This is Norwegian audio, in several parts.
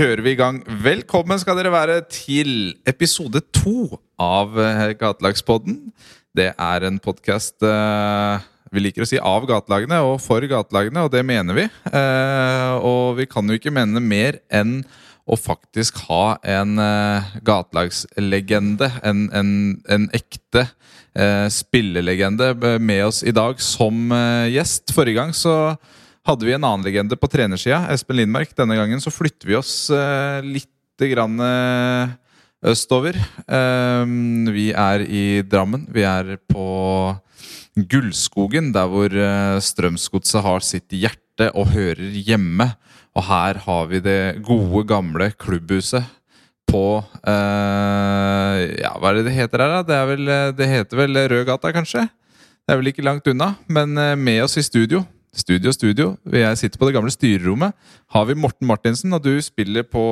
kjører vi i gang. Velkommen skal dere være til episode to av eh, Gatelagspodden. Det er en podkast vi liker å si av gatelagene og for gatelagene, og det mener vi. Eh, og vi kan jo ikke mene mer enn å faktisk ha en eh, gatelagslegende, en, en, en ekte eh, spillelegende, med oss i dag som eh, gjest. Forrige gang så hadde vi en annen legende på trenersida, Espen Lindmark. Denne gangen så flytter vi oss eh, litt grann eh, østover. vi er i Drammen. Vi er på Gullskogen, der hvor uh, Strømsgodset har sitt hjerte og hører hjemme. Og her har vi det gode, gamle klubbhuset på uh, Ja, hva er det det heter her, da? Det, vel, eh, det heter vel Rødgata, kanskje? Det er vel ikke langt unna. Men med oss i studio Studio, studio. Jeg sitter på det gamle styrerommet. Har vi Morten Martinsen, og du spiller på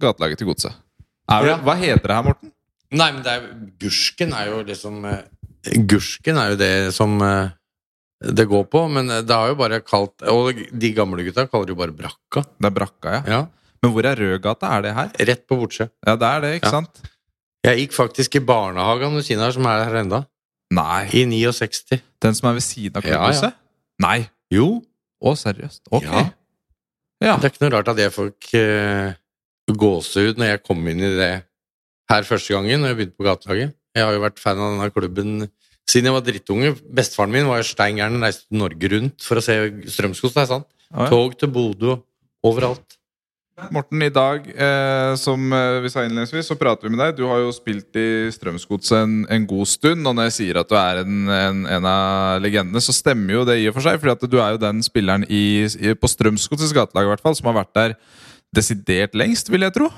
gatelaget til Godset. Ja. Hva heter det her, Morten? Nei, men det er, Gursken er jo liksom Gursken er jo det som eh, det går på, men det har jo bare kalt Og de gamle gutta kaller det jo bare Brakka. Det er Brakka, ja. ja. Men hvor er Rødgata? Er det her? Rett på Bortsjø. Ja, det er det, ikke ja. sant? Jeg gikk faktisk i barnehagen ved siden her, som er her enda. Nei. I 69. Den som er ved siden av klubbhuset? Nei. Jo. Å, seriøst? Ok. Ja. ja. Det er ikke noe rart at jeg fikk uh, gåsehud når jeg kom inn i det her første gangen, når jeg begynte på gatelaget. Jeg har jo vært fan av denne klubben siden jeg var drittunge. Bestefaren min var jo stein gæren, reiste Norge rundt for å se Strømskog. Sant. Ah, ja. Tog til Bodø overalt. Morten, i dag, eh, som eh, vi sa innledningsvis, så prater vi med deg. Du har jo spilt i Strømsgodset en, en, god stund. Og når jeg sier at du er en, en, en, av legendene, så stemmer jo det i og for seg. For du er jo den spilleren i, i, på Strømsgodsets gatelag i hvert fall, som har vært der desidert lengst, vil jeg tro.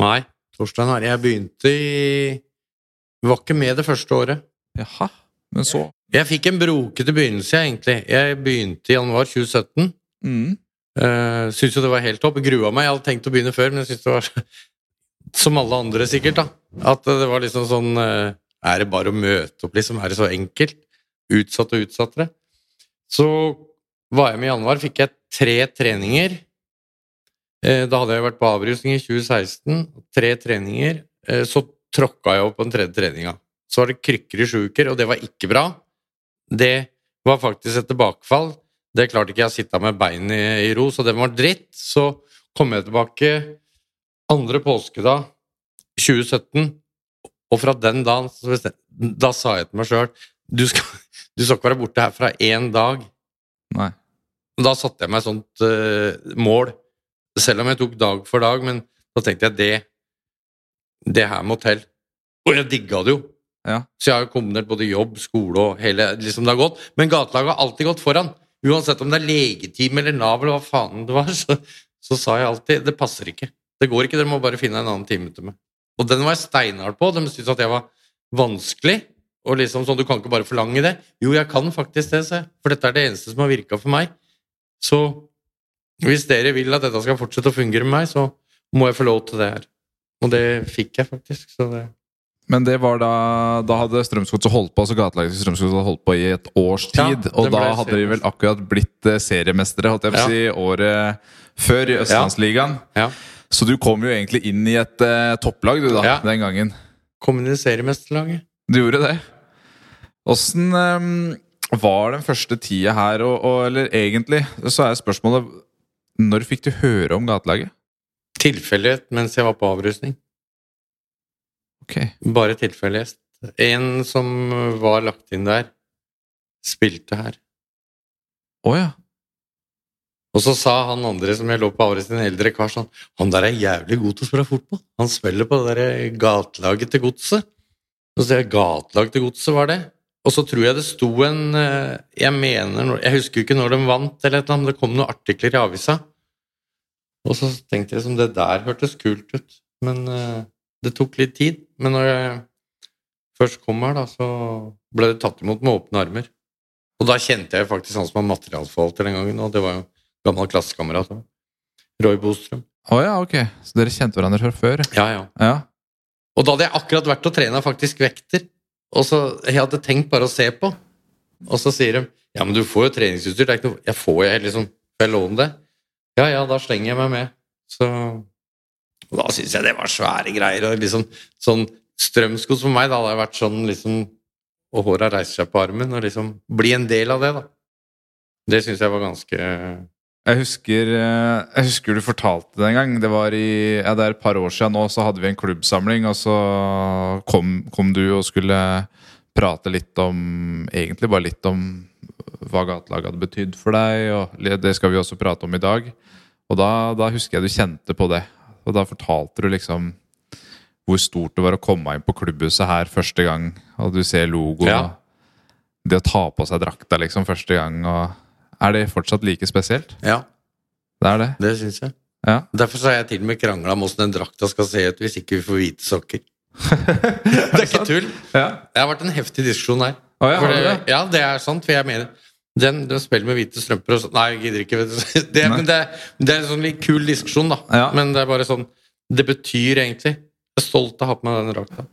Nei. Torstein her. Jeg begynte i var ikke med det første året. Jaha, men så Jeg fikk en brokete begynnelse, egentlig. Jeg begynte i januar 2017. Mm. Uh, syns jo det var helt topp. Grua meg. Jeg hadde tenkt å begynne før, men jeg syns det var som alle andre, sikkert. da. At det var liksom sånn uh, Er det bare å møte opp, liksom? Er det så enkelt? Utsatt og utsattere. Så var jeg med i januar, fikk jeg tre treninger. Uh, da hadde jeg vært på avrusning i 2016. Tre treninger. Så tråkka jeg opp på den tredje treninga. Så var det krykker i sju uker, og det var ikke bra. Det var faktisk et tilbakefall. Det klarte ikke jeg å sitte med beinet i ro, så det var dritt. Så kom jeg tilbake andre påskedag 2017, og fra den dagen da sa jeg til meg sjøl du, skal, du skal ikke være borte her fra én dag. Nei. Da satte jeg meg et sånt uh, mål, selv om jeg tok dag for dag, men da tenkte jeg det det her må til. Og jeg digga det jo. Ja. Så jeg har kombinert både jobb, skole og hele liksom det har gått. Men gatelaget har alltid gått foran. Uansett om det er legeteam eller Nav eller hva faen det var, så, så, sa jeg alltid det passer ikke. Det går ikke, dere må bare finne en annen time til meg. Og den var jeg steinhard på. De syntes at jeg var vanskelig. Og liksom sånn, Du kan ikke bare forlange det. Jo, jeg kan faktisk det, se. For dette er det eneste som har virka for meg. Så hvis dere vil at dette skal fortsette å fungere med meg, så må jeg få lov til det her. Og det fikk jeg faktisk. så det... Men det var da Da hadde Strømsgodset holdt på altså gatelaget til Strømsgodset holdt på i et års tid. Ja, og da hadde de vel akkurat blitt eh, seriemestere, holdt jeg på å si, året før i Østlandsligaen. Ja. Så du kom jo egentlig inn i et uh, topplag du da, den gangen. Kom inn i seriemesterlaget. Du gjorde det. Åssen um, var den første tida her, og, og, eller egentlig så er spørsmålet Når fikk du høre om gatelaget? Tilfeldighet mens jeg var på avrusning. Okay. Bare tilfeldighet. En som var lagt inn der, spilte her. Å oh, ja. Og så sa han andre som jeg lå på avrusning, en eldre kar, sånn Han der er jævlig god til å spille fotball. Han spiller på det der gatelaget til godset. Så sier jeg gatelag til godset, var det? Og så tror jeg det sto en eh, Jeg mener Jeg husker ikke når de vant, eller noe, men det kom noen artikler i avisa og så tenkte jeg som det der hørtes kult ut, men uh, det tok litt tid. Men når jeg først kom her, da, så ble det tatt imot med åpne armer. Og da kjente jeg faktisk han som var materialforvalter den gangen, og det var jo gammel klassekamerat. Roy Bostrøm. Å oh, ja, ok. Så dere kjente hverandre fra før? Ja, ja, ja. Og da hadde jeg akkurat vært og trena faktisk vekter, og så jeg hadde tenkt bare å se på. Og så sier de ja, men du får jo treningsutstyr. Det er ikke noe Jeg får jeg liksom Får jeg låne det? Ja, ja, da slenger jeg meg med. Så Og da syns jeg det var svære greier. og liksom sånn Strømsgods for meg da hadde vært sånn liksom Og håra reiser seg på armen, og liksom bli en del av det, da. Det syns jeg var ganske jeg husker, eh, jeg husker, du fortalte det en gang. Det var i, ja, det er et par år siden nå, så hadde vi en klubbsamling, og så kom, kom, du og skulle prate litt om Egentlig bare litt om hva gatelaget hadde betydd for deg, og det skal vi også prate om i dag. Og da, da husker jeg du kjente på det. Og da fortalte du liksom hvor stort det var å komme inn på klubbhuset her første gang, og du ser logoen. Ja. Det å ta på seg drakta liksom første gang. og er det fortsatt like spesielt? Ja. Det er det? Det syns jeg. Ja. Derfor har jeg til og med krangla om åssen den drakta skal se ut hvis ikke vi får hvite sokker. det er ikke tull. Ja. Det har vært en heftig diskusjon her. Oh, ja, det, ja, det er sant. For jeg mener den, den spiller med hvite strømper og sånn Nei, jeg gidder ikke. Det, men det, det, er en sånn litt kul diskusjon, da. Ja. Men det er bare sånn Det betyr egentlig Jeg er stolt av å ha på meg den drakta.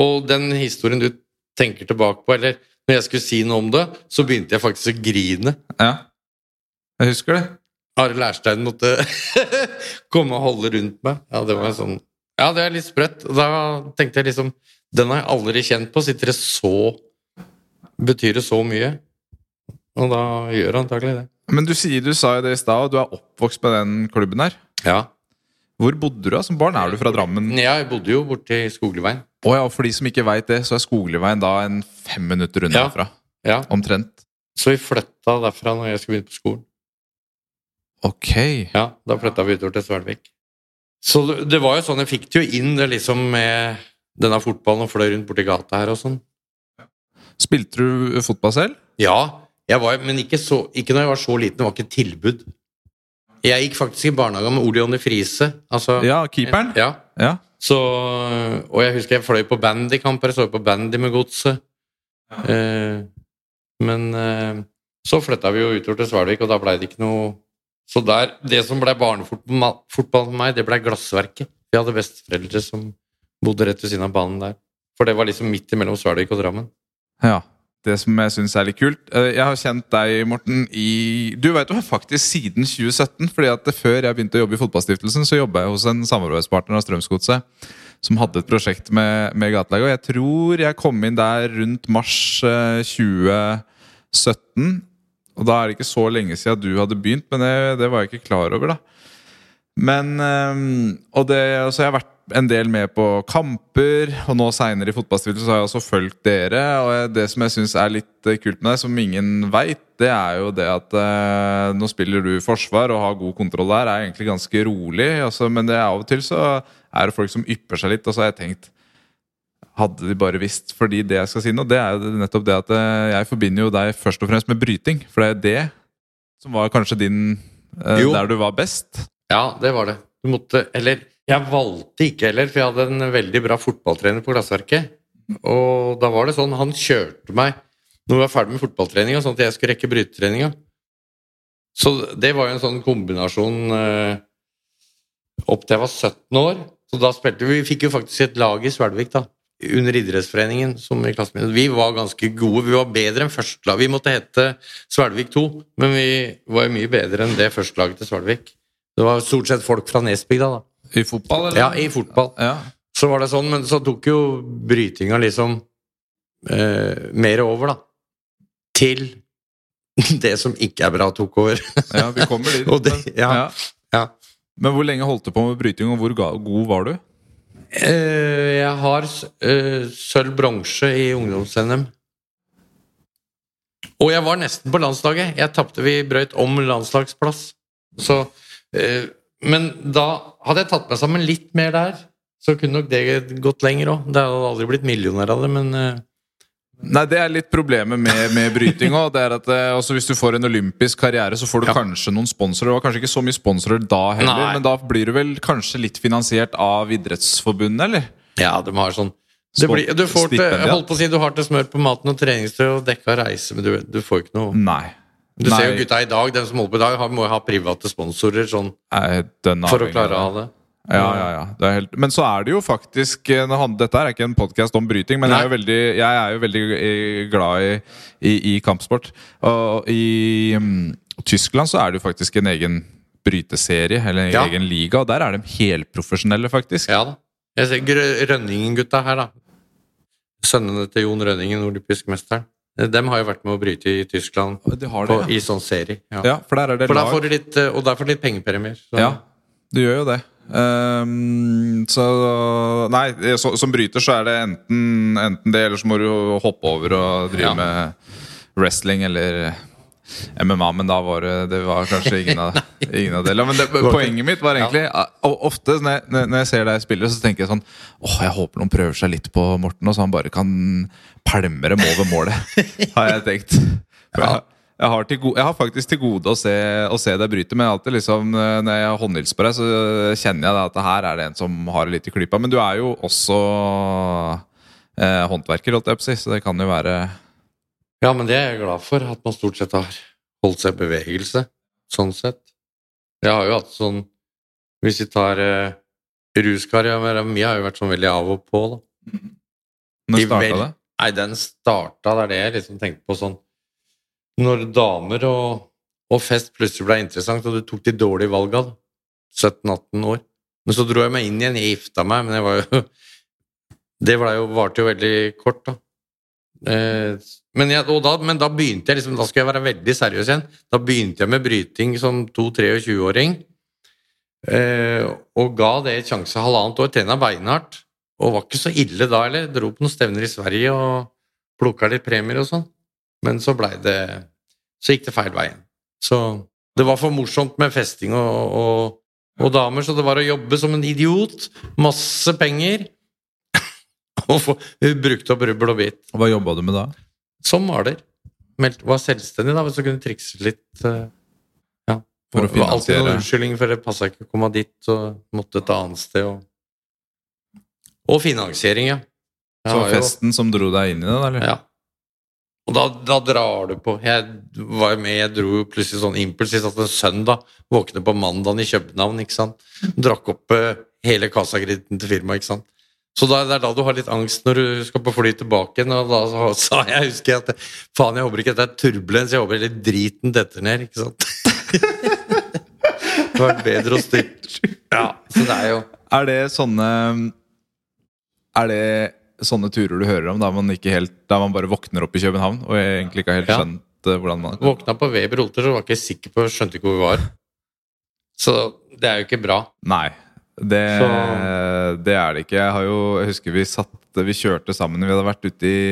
Og den historien du tenker tilbake på, eller når jeg skulle si noe om det, så begynte jeg faktisk å grine. Ja, jeg husker det. Are Lærstein måtte komme og holde rundt meg. Ja, det var sånn Ja, det er litt sprøtt. Da tenkte jeg liksom Den har jeg aldri kjent på. Sitter det så Betyr det så mye? Og da gjør han antagelig det. Men du sier du sa jo det i stad, og du er oppvokst med den klubben her. Ja. Hvor bodde du da som barn? Er du fra Drammen? Ja, jeg bodde jo borti Skogleveien. Oh, ja, for de som ikke veit det, så er Skogleveien da en fem minutter unna ja. herfra. Ja. Omtrent. Så vi flytta derfra når jeg skulle begynne på skolen. Ok. Ja, da flytta vi utover til Svelvik. Så det, det, var jo sånn, jeg fikk det jo inn det liksom med denne fotballen og fløy rundt borti gata her og sånn. Spilte du fotball selv? Ja, var, men ikke, så, ikke når jeg var så liten. Det var ikke tilbud. Jeg gikk faktisk i barnehage med Ole Jonny Friise. Altså, ja, keeperen? Ja. ja. Så, og jeg husker jeg fløy på bandykamper. Jeg så på bandy med godset. Ja. Eh, men eh, så flytta vi jo utover til Svelvik, og da blei det ikke noe Så der, det som blei barnefotball for meg, det blei Glassverket. Vi hadde besteforeldre som bodde rett ved siden av banen der. For det var liksom midt imellom Svelvik og Drammen. Ja det som jeg syns er litt kult. Eh, jeg har kjent deg, Morten, i Du vet jo faktisk siden 2017. fordi at Før jeg begynte å jobbe i Fotballstiftelsen, så jobba jeg hos en samarbeidspartner av Strømsgodset som hadde et prosjekt med, med gatelaget. Og jeg tror jeg kom inn der rundt mars 2017. Eh, og da er det ikke så lenge siden du hadde begynt, men det, det var jeg ikke klar over, da. Men eh, Og det, så jeg har vært en del med på kamper, og nå seinere i fotballstudio så har jeg også fulgt dere. Og det som jeg syns er litt eh, kult med deg, som ingen veit, det er jo det at eh, nå spiller du forsvar og har god kontroll der, er egentlig ganske rolig. Altså, men det er av og til så er det folk som ypper seg litt, og så har jeg tenkt hadde de bare visst. Fordi det jeg skal si nå, det er nettopp det at eh, jeg forbinder jo deg først og fremst med bryting. For det er det som var kanskje din eh, Der du var best. Ja, det var det. Du måtte Eller jeg valgte ikke heller, for jeg hadde en veldig bra fotballtrener på Glassverket. Og da var det sånn, han kjørte meg når vi var ferdig med fotballtreninga, sånn at jeg skulle rekke brytetreninga. Så det var jo en sånn kombinasjon eh, opp til jeg var 17 år. Så da spilte vi Vi fikk jo faktisk et lag i Svelvik, da. Under idrettsforeningen. som i klassen. Vi var ganske gode. Vi var bedre enn førstelaget. Vi måtte hete Svelvik 2, men vi var jo mye bedre enn det førstelaget til Svelvik. Det var stort sett folk fra Nesbygda, da. I fotball, eller? Ja, i fotball. Ja. Så var det sånn, men så tok jo brytinga liksom eh, mer over, da. Til det som ikke er bra, tok over. ja, vi kommer dit. det, ja, ja. ja, Men hvor lenge holdt du på med bryting, og hvor god var du? Eh, jeg har eh, sølv bronse i ungdoms-NM. Og jeg var nesten på landslaget. Jeg tapte, Vi brøyt om landslagsplass. Så eh, men da hadde jeg tatt meg sammen litt mer der, så kunne nok det gått lenger òg. Det hadde aldri blitt millioner av det, men uh... Nei, det er litt problemet med, med bryting òg. Altså, hvis du får en olympisk karriere, så får du ja. kanskje noen sponsorer. Det var kanskje ikke så mye sponsorer da heller, Nei. men da blir du vel kanskje litt finansiert av Idrettsforbundet, eller? Ja, de har sånn blir, du, får til, holdt på å si, du har til smør på maten og treningstøy og dekka reise, men du, du får ikke noe Nei. Du Nei. ser jo gutta i dag, den som holder på i dag, må jo ha private sponsorer sånn, for å klare å ha det. Ja, ja, ja. Det helt... Men så er det jo faktisk Dette er ikke en podkast om bryting, men jeg er, jo veldig, er jo veldig eh, glad i, i, i kampsport. Og i um, Tyskland så er det jo faktisk en egen bryteserie, eller en Ja. egen liga. Og der er de helprofesjonelle, faktisk. Ja da. Jeg ser Rønningen-gutta her, da. Sønnene til Jon Rønningen, olympisk mesteren. De har jo vært med å bryte i Tyskland De har på, ja. i sånn serie. Ja. ja. For der er det For lag får du litt, eh, og der får du litt pengepremier. Så. Ja, du gjør jo det. Um, så Nei, så, som bryter så er det enten, enten det, eller så må du hoppe over og drive Ja. med wrestling eller MMA, men da var det, det var kanskje ingen av, ingen av delene. Men det, poenget mitt var egentlig ja. Ofte når jeg, når jeg ser deg spille, så tenker jeg sånn Åh, jeg håper noen prøver seg litt på Morten, og så han bare kan pælme dem over målet. Har jeg tenkt. Jeg, jeg, har til go jeg har faktisk til gode å se, å se deg bryte, men alltid liksom eh, når jeg håndhilser på deg, så kjenner jeg da at her er det en som har det litt i klypa. Men du er jo også eh, håndverker, holdt jeg på å si, så det kan jo være Ja, men det er jeg glad for, at man stort sett har holdt seg i bevegelse. Sånn sett. Jeg har jo hatt sånn Hvis vi tar eh, ruskarrieren min, har jo vært sånn veldig av og på, da. Når starta det? Nei, den starta, det er det jeg liksom tenkte på sånn Når damer og, og fest plutselig ble interessant, og du tok de dårlige valga, da. 17-18 år. Men så dro jeg meg inn igjen. Jeg gifta meg, men jeg var jo Det ble jo, varte jo veldig kort, da. Eh, men, jeg, da, men da begynte jeg liksom Da skal jeg være veldig seriøs igjen. Da begynte jeg med bryting som 22-23-åring. Eh, og ga det et sjanse halvannet år. Trena beinhardt. Og var ikke så ille da heller. Dro på noen stevner i Sverige og plukka litt premier og sånn. Men så blei det Så gikk det feil veien. Så det var for morsomt med festing og, og, og damer, så det var å jobbe som en idiot. Masse penger. Og få brukt opp rubbel og bit. Hva jobba du med da? Som maler. Meldt, var selvstendig, da, hvis du kunne trikse litt. eh, ja. For å var alltid noen unnskyldning, for det passa ikke å komme dit og måtte et annet sted. Og, og finansiering, ja. Jeg Så festen jo- som dro deg inn i det, eller? ja. Og da, da drar du på. Jeg var jo med, jeg dro jo plutselig sånn impulsivt at en søndag våkne på mandagen i København, ikke sant. Drakk opp eh, hele kassakreditten til firmaet, ikke sant. Så da, det er da du har litt angst når du skal på fly tilbake igjen, og da så, sa jeg, husker jeg at faen, jeg håper ikke dette er turbulens, jeg håper hele driten detter ned, ikke sant. det var bedre å styre. Ja, så det er jo Er det sånne Er det sånne turer du hører om der man, ikke helt, der man bare våkner opp i København og egentlig ikke har helt skjønt eh, hvordan man Våkna på Weber Olter, så var jeg ikke sikker på, skjønte ikke hvor vi var. Så det er jo ikke bra. Nei. Det, det er det ikke. Jeg har jo Jeg husker vi satt Vi kjørte sammen. Vi hadde vært ute i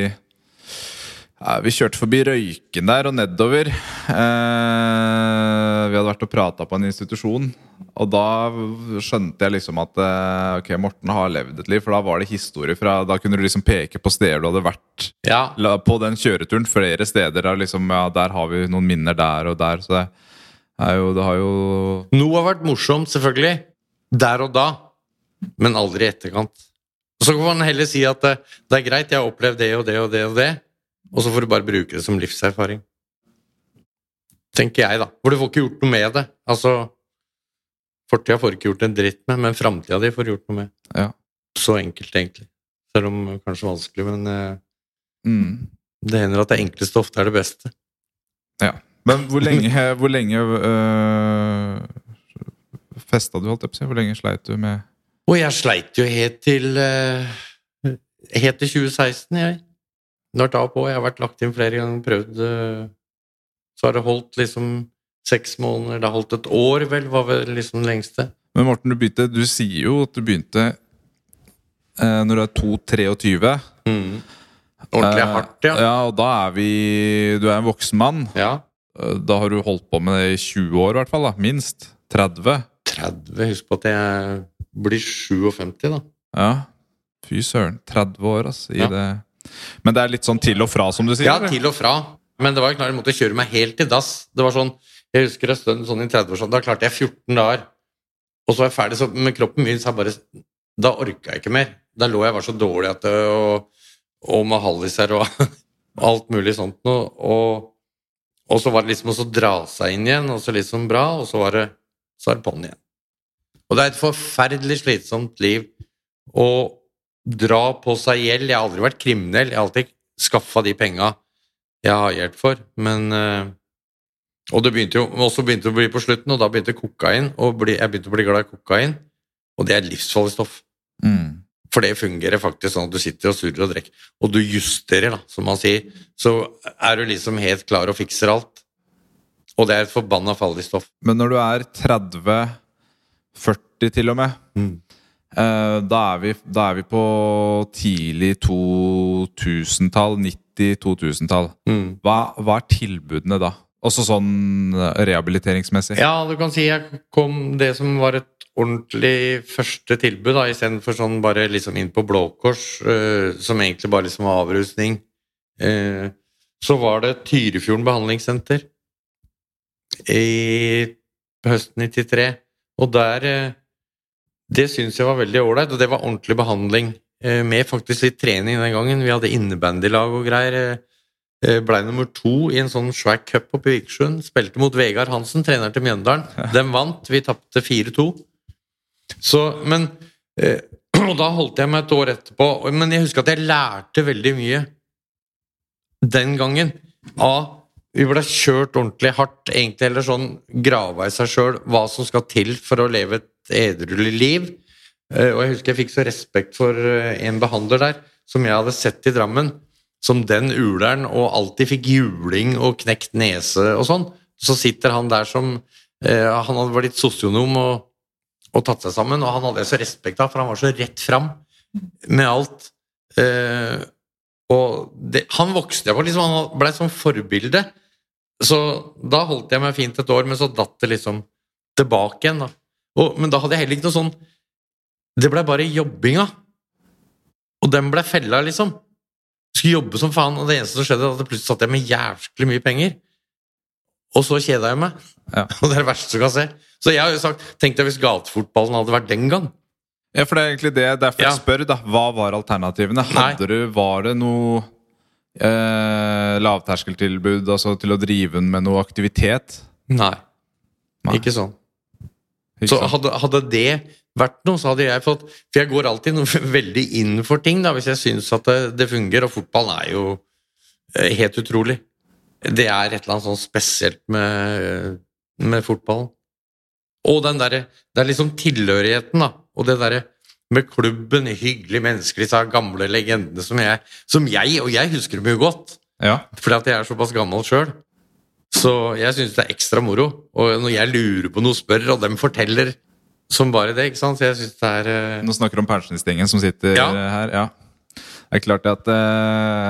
ja, Vi kjørte forbi Røyken der og nedover. Eh, vi hadde vært og prata på en institusjon. Og da skjønte jeg liksom at eh, ok, Morten har levd et liv. For da var det historie fra Da kunne du liksom peke på steder du hadde vært Ja, på den kjøreturen. Flere steder. Der, liksom, ja, der har vi noen minner der og der. Så det jo Det har jo Noe har vært morsomt, selvfølgelig, der og da, men aldri i etterkant. Og Så kan man heller si at det, det er greit, jeg har opplevd det og det og det og det, og så får du bare bruke det som livserfaring. Tenker jeg, da. For du får ikke gjort noe med det. Altså, Fortida får du ikke gjort en dritt med, men framtida di får du gjort noe med. Ja. Så enkelt, egentlig. Selv om kanskje vanskelig, men eh, mm. det hender at det enkleste ofte er det beste. Ja. Men hvor lenge, hvor lenge øh, festa du, holdt jeg på å si? Hvor lenge sleit du med Og jeg sleit jo helt til eh, Helt til 2016, jeg. Når da på, Jeg har vært lagt inn flere ganger, prøvd eh, Så har det holdt liksom seks måneder, det har holdt et år, vel, var vel liksom det lengste. Men Morten, du begynte Du sier jo at du begynte eh, når du er 2-23. Mm. Ordentlig Eh, hardt, ja. ja. Og da er vi Du er en voksen mann. ja. Eh, Da har du holdt på med det i 20 år, i hvert fall. da Minst. 30. 30. Husk på at jeg blir 57, da. Ja. Fy søren. 30 år, altså. I Ja. det. Men det er litt sånn til og fra, som du sier? Ja, til og fra. Men det var jo klart jeg måtte kjøre meg helt til dass. Det var sånn, Jeg husker en stund sånn i 30-årsalderen, da klarte jeg 14 dager. Og så var jeg ferdig, så med kroppen min så jeg bare Da orka jeg ikke mer. Da lå jeg var så dårlig at det, og, og med halliser og alt mulig sånt noe. Og, og så var det liksom å så dra seg inn igjen, og så liksom bra, og så var det, så er det på'n igjen. Og det er et forferdelig slitsomt liv å dra på seg gjeld. Jeg har aldri vært kriminell, jeg har alltid skaffa de penga jeg har gjeld for, men eh, Og det begynte jo også begynte å bli på slutten, og da begynte kokain, og jeg begynte å bli glad i kokain. Og det er livsfarlig stoff. Mm. For det fungerer faktisk sånn at du sitter og surrer og drikker, og du justerer, da, som man sier. Så er du liksom helt klar og fikser alt. Og det er et forbanna farlig stoff. Men når du er 30, 40 til og med, eh, da, er vi, da er vi på tidlig 2000-tall, 90-2000-tall. Mm. Hva, hva er tilbudene da? Også sånn eh, rehabiliteringsmessig? Ja, du kan si jeg kom det som var et ordentlig første tilbud, da, istedenfor sånn bare liksom inn på Blå Kors, uh, som egentlig bare liksom var avrusning. Uh, så var det Tyrifjorden behandlingssenter i høsten 93. Og der eh, Det syns jeg var veldig ålreit, og det var ordentlig behandling. Eh, med faktisk litt trening den gangen. Vi hadde innebandylag og greier. Eh, Blei nummer to i en sånn svær cup oppe i Vikersund. Spilte mot Vegard Hansen, treneren til Mjøndalen. Den vant. Vi tapte 4-2. Så, men Og da holdt jeg meg et år etterpå. Men jeg husker at jeg lærte veldig mye den gangen. av vi ble kjørt ordentlig hardt, egentlig, eller sånn grava i seg sjøl hva som skal til for å leve et edruelig liv. Eh, Og jeg husker jeg fikk så respekt for eh, en behandler der, som jeg hadde sett i Drammen, som den uleren, og alltid fikk juling og knekt nese og sånn. Så sitter han der som eh, Han hadde vært litt sosionom og, og tatt seg sammen, og han hadde jeg så respekt av, for han var så rett fram med alt. Eh, og det, han vokste jeg på, liksom, han blei som forbilde. Så da holdt jeg meg fint et år, men så datt det liksom tilbake igjen. da. Og, men da hadde jeg heller ikke noe sånn Det blei bare jobbinga. Og den blei fella, liksom. Skulle jobbe som faen, og det eneste som skjedde, var at plutselig satt jeg med jævlig mye penger. Og så kjeda jeg meg. Ja. Og det er det verste du kan se. Så jeg har jo sagt Tenk deg hvis gatefotballen hadde vært den gang. Ja, for det er egentlig det. Derfor Ja. jeg spør, da. Hva var alternativene? Hadde du, Var det noe eh, lavterskeltilbud altså til å drive med noe aktivitet? Nei. Nei. Ikke sånn. Ikke Så sant? hadde, hadde det vært noe, så hadde jeg fått For jeg går alltid noe veldig inn for ting, da, hvis jeg syns at det, det fungerer. Og fotball er jo eh, helt utrolig. Det er et eller annet sånn spesielt med, med fotballen. Og den derre Det er liksom tilhørigheten, da. Og det derre med klubben, hyggelige mennesker, disse gamle legendene som jeg, som jeg Og jeg husker dem jo godt, Ja. fordi at jeg er såpass gammel sjøl. Så jeg syns det er ekstra moro. Og når jeg lurer på noe, spør, og dem forteller som bare det, ikke sant. Så jeg syns det er uh... Nå snakker du om pensjonistgjengen som sitter Ja. her. Ja. Det er klart at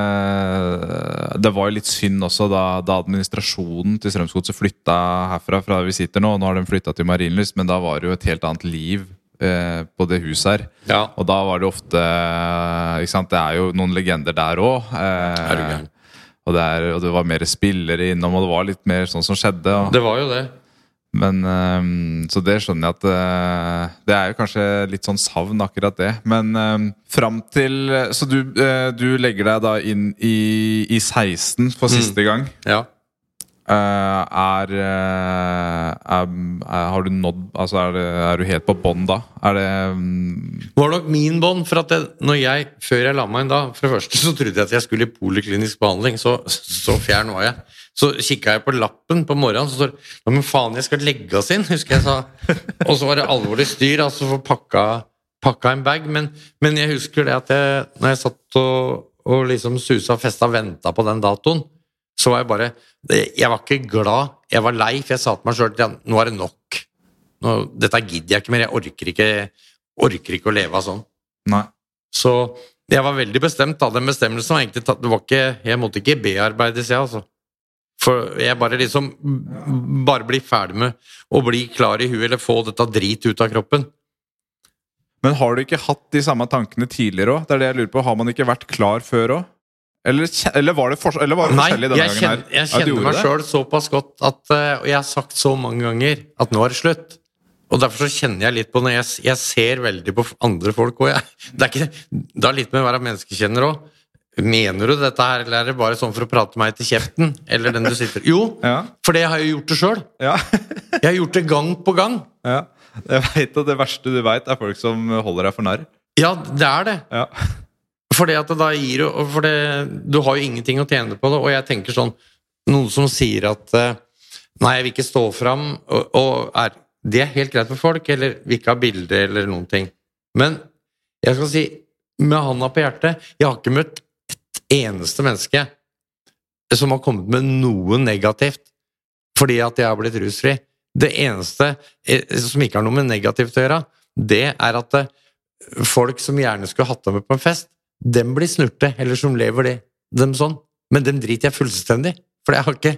eh, Det var jo litt synd også da, da administrasjonen til Strømsgodset flytta herfra, fra der vi sitter nå. Nå har de flytta til Marienlyst, men da var det jo et helt annet liv på det huset her. Ja. Og da var det ofte ikke sant? Det er jo noen legender der òg. Er og, det og det var mer spillere innom, og det var litt mer sånn som skjedde. Og, Det var jo det. men ehm, Så det skjønner jeg at eh, Det er jo kanskje litt sånn savn, akkurat det. Men um, fram til Så du, eh, du legger deg da inn i, i 16 for siste gang. Ja. Eh, eh, er, er Har du nådd Altså, er, er du helt på bånn da? Er det mm, var nok min bånd. For at det, når jeg, før jeg la meg inn da For det første så trodde jeg at jeg skulle i poliklinisk behandling. Så, så fjern var jeg. Så kikka jeg på lappen på morgenen, så står det men faen, jeg skal legge oss inn, husker jeg sa. Og så var det alvorlig styr, altså for pakka, pakka en bag. Men, men jeg husker det at jeg, når jeg satt og, og liksom susa og festa og venta på den datoen, så var jeg bare Jeg var ikke glad, jeg var lei, for jeg sa til meg sjøl at nå er det nok. Nå, dette gidder jeg ikke mer, jeg orker ikke, orker ikke å leve av sånn. Nei. Så jeg var veldig bestemt. da, Den bestemmelsen var egentlig tatt det var ikke, Jeg måtte ikke bearbeides, jeg, altså. For jeg bare liksom Bare bli ferdig med å bli klar i huet, eller få dette drit ut av kroppen. Men har du ikke hatt de samme tankene tidligere òg? Det er det jeg lurer på. Har man ikke vært klar før òg? Eller, eller var det, for, eller var det forskjellig denne gangen? her? jeg kjenner meg sjøl såpass godt at eh, Og jeg har sagt så mange ganger at nå er det slutt. Og derfor så kjenner jeg litt på når jeg, jeg ser veldig på andre folk òg. Det er, ikke, det har litt med å være menneskekjenner òg. Mener du dette her, eller er det bare sånn for å prate meg til kjeften? Eller den du sitter Jo, Ja. for det har jeg gjort det sjøl. Ja. Jeg har gjort det gang på gang. ja. Jeg vet at Det verste du veit, er folk som holder deg for narr. Ja, det er det. Ja. For gir For det, du har jo ingenting å tjene på det, og jeg tenker sånn Noen som sier at eh, Nei, jeg vil ikke stå fram og, og er Det er helt greit for folk, eller vil ikke ha bilde eller noen ting. Men jeg skal si, med handa på hjertet, jeg har ikke møtt et eneste menneske som har kommet med noe negativt fordi at jeg har blitt rusfri. Det eneste eh, som ikke har noe med negativt å gjøre, det er at eh, folk som gjerne skulle hatt deg med på en fest, dem blir snurte, eller som lever det, dem sånn. Men dem driter jeg fullstendig. For jeg har ikke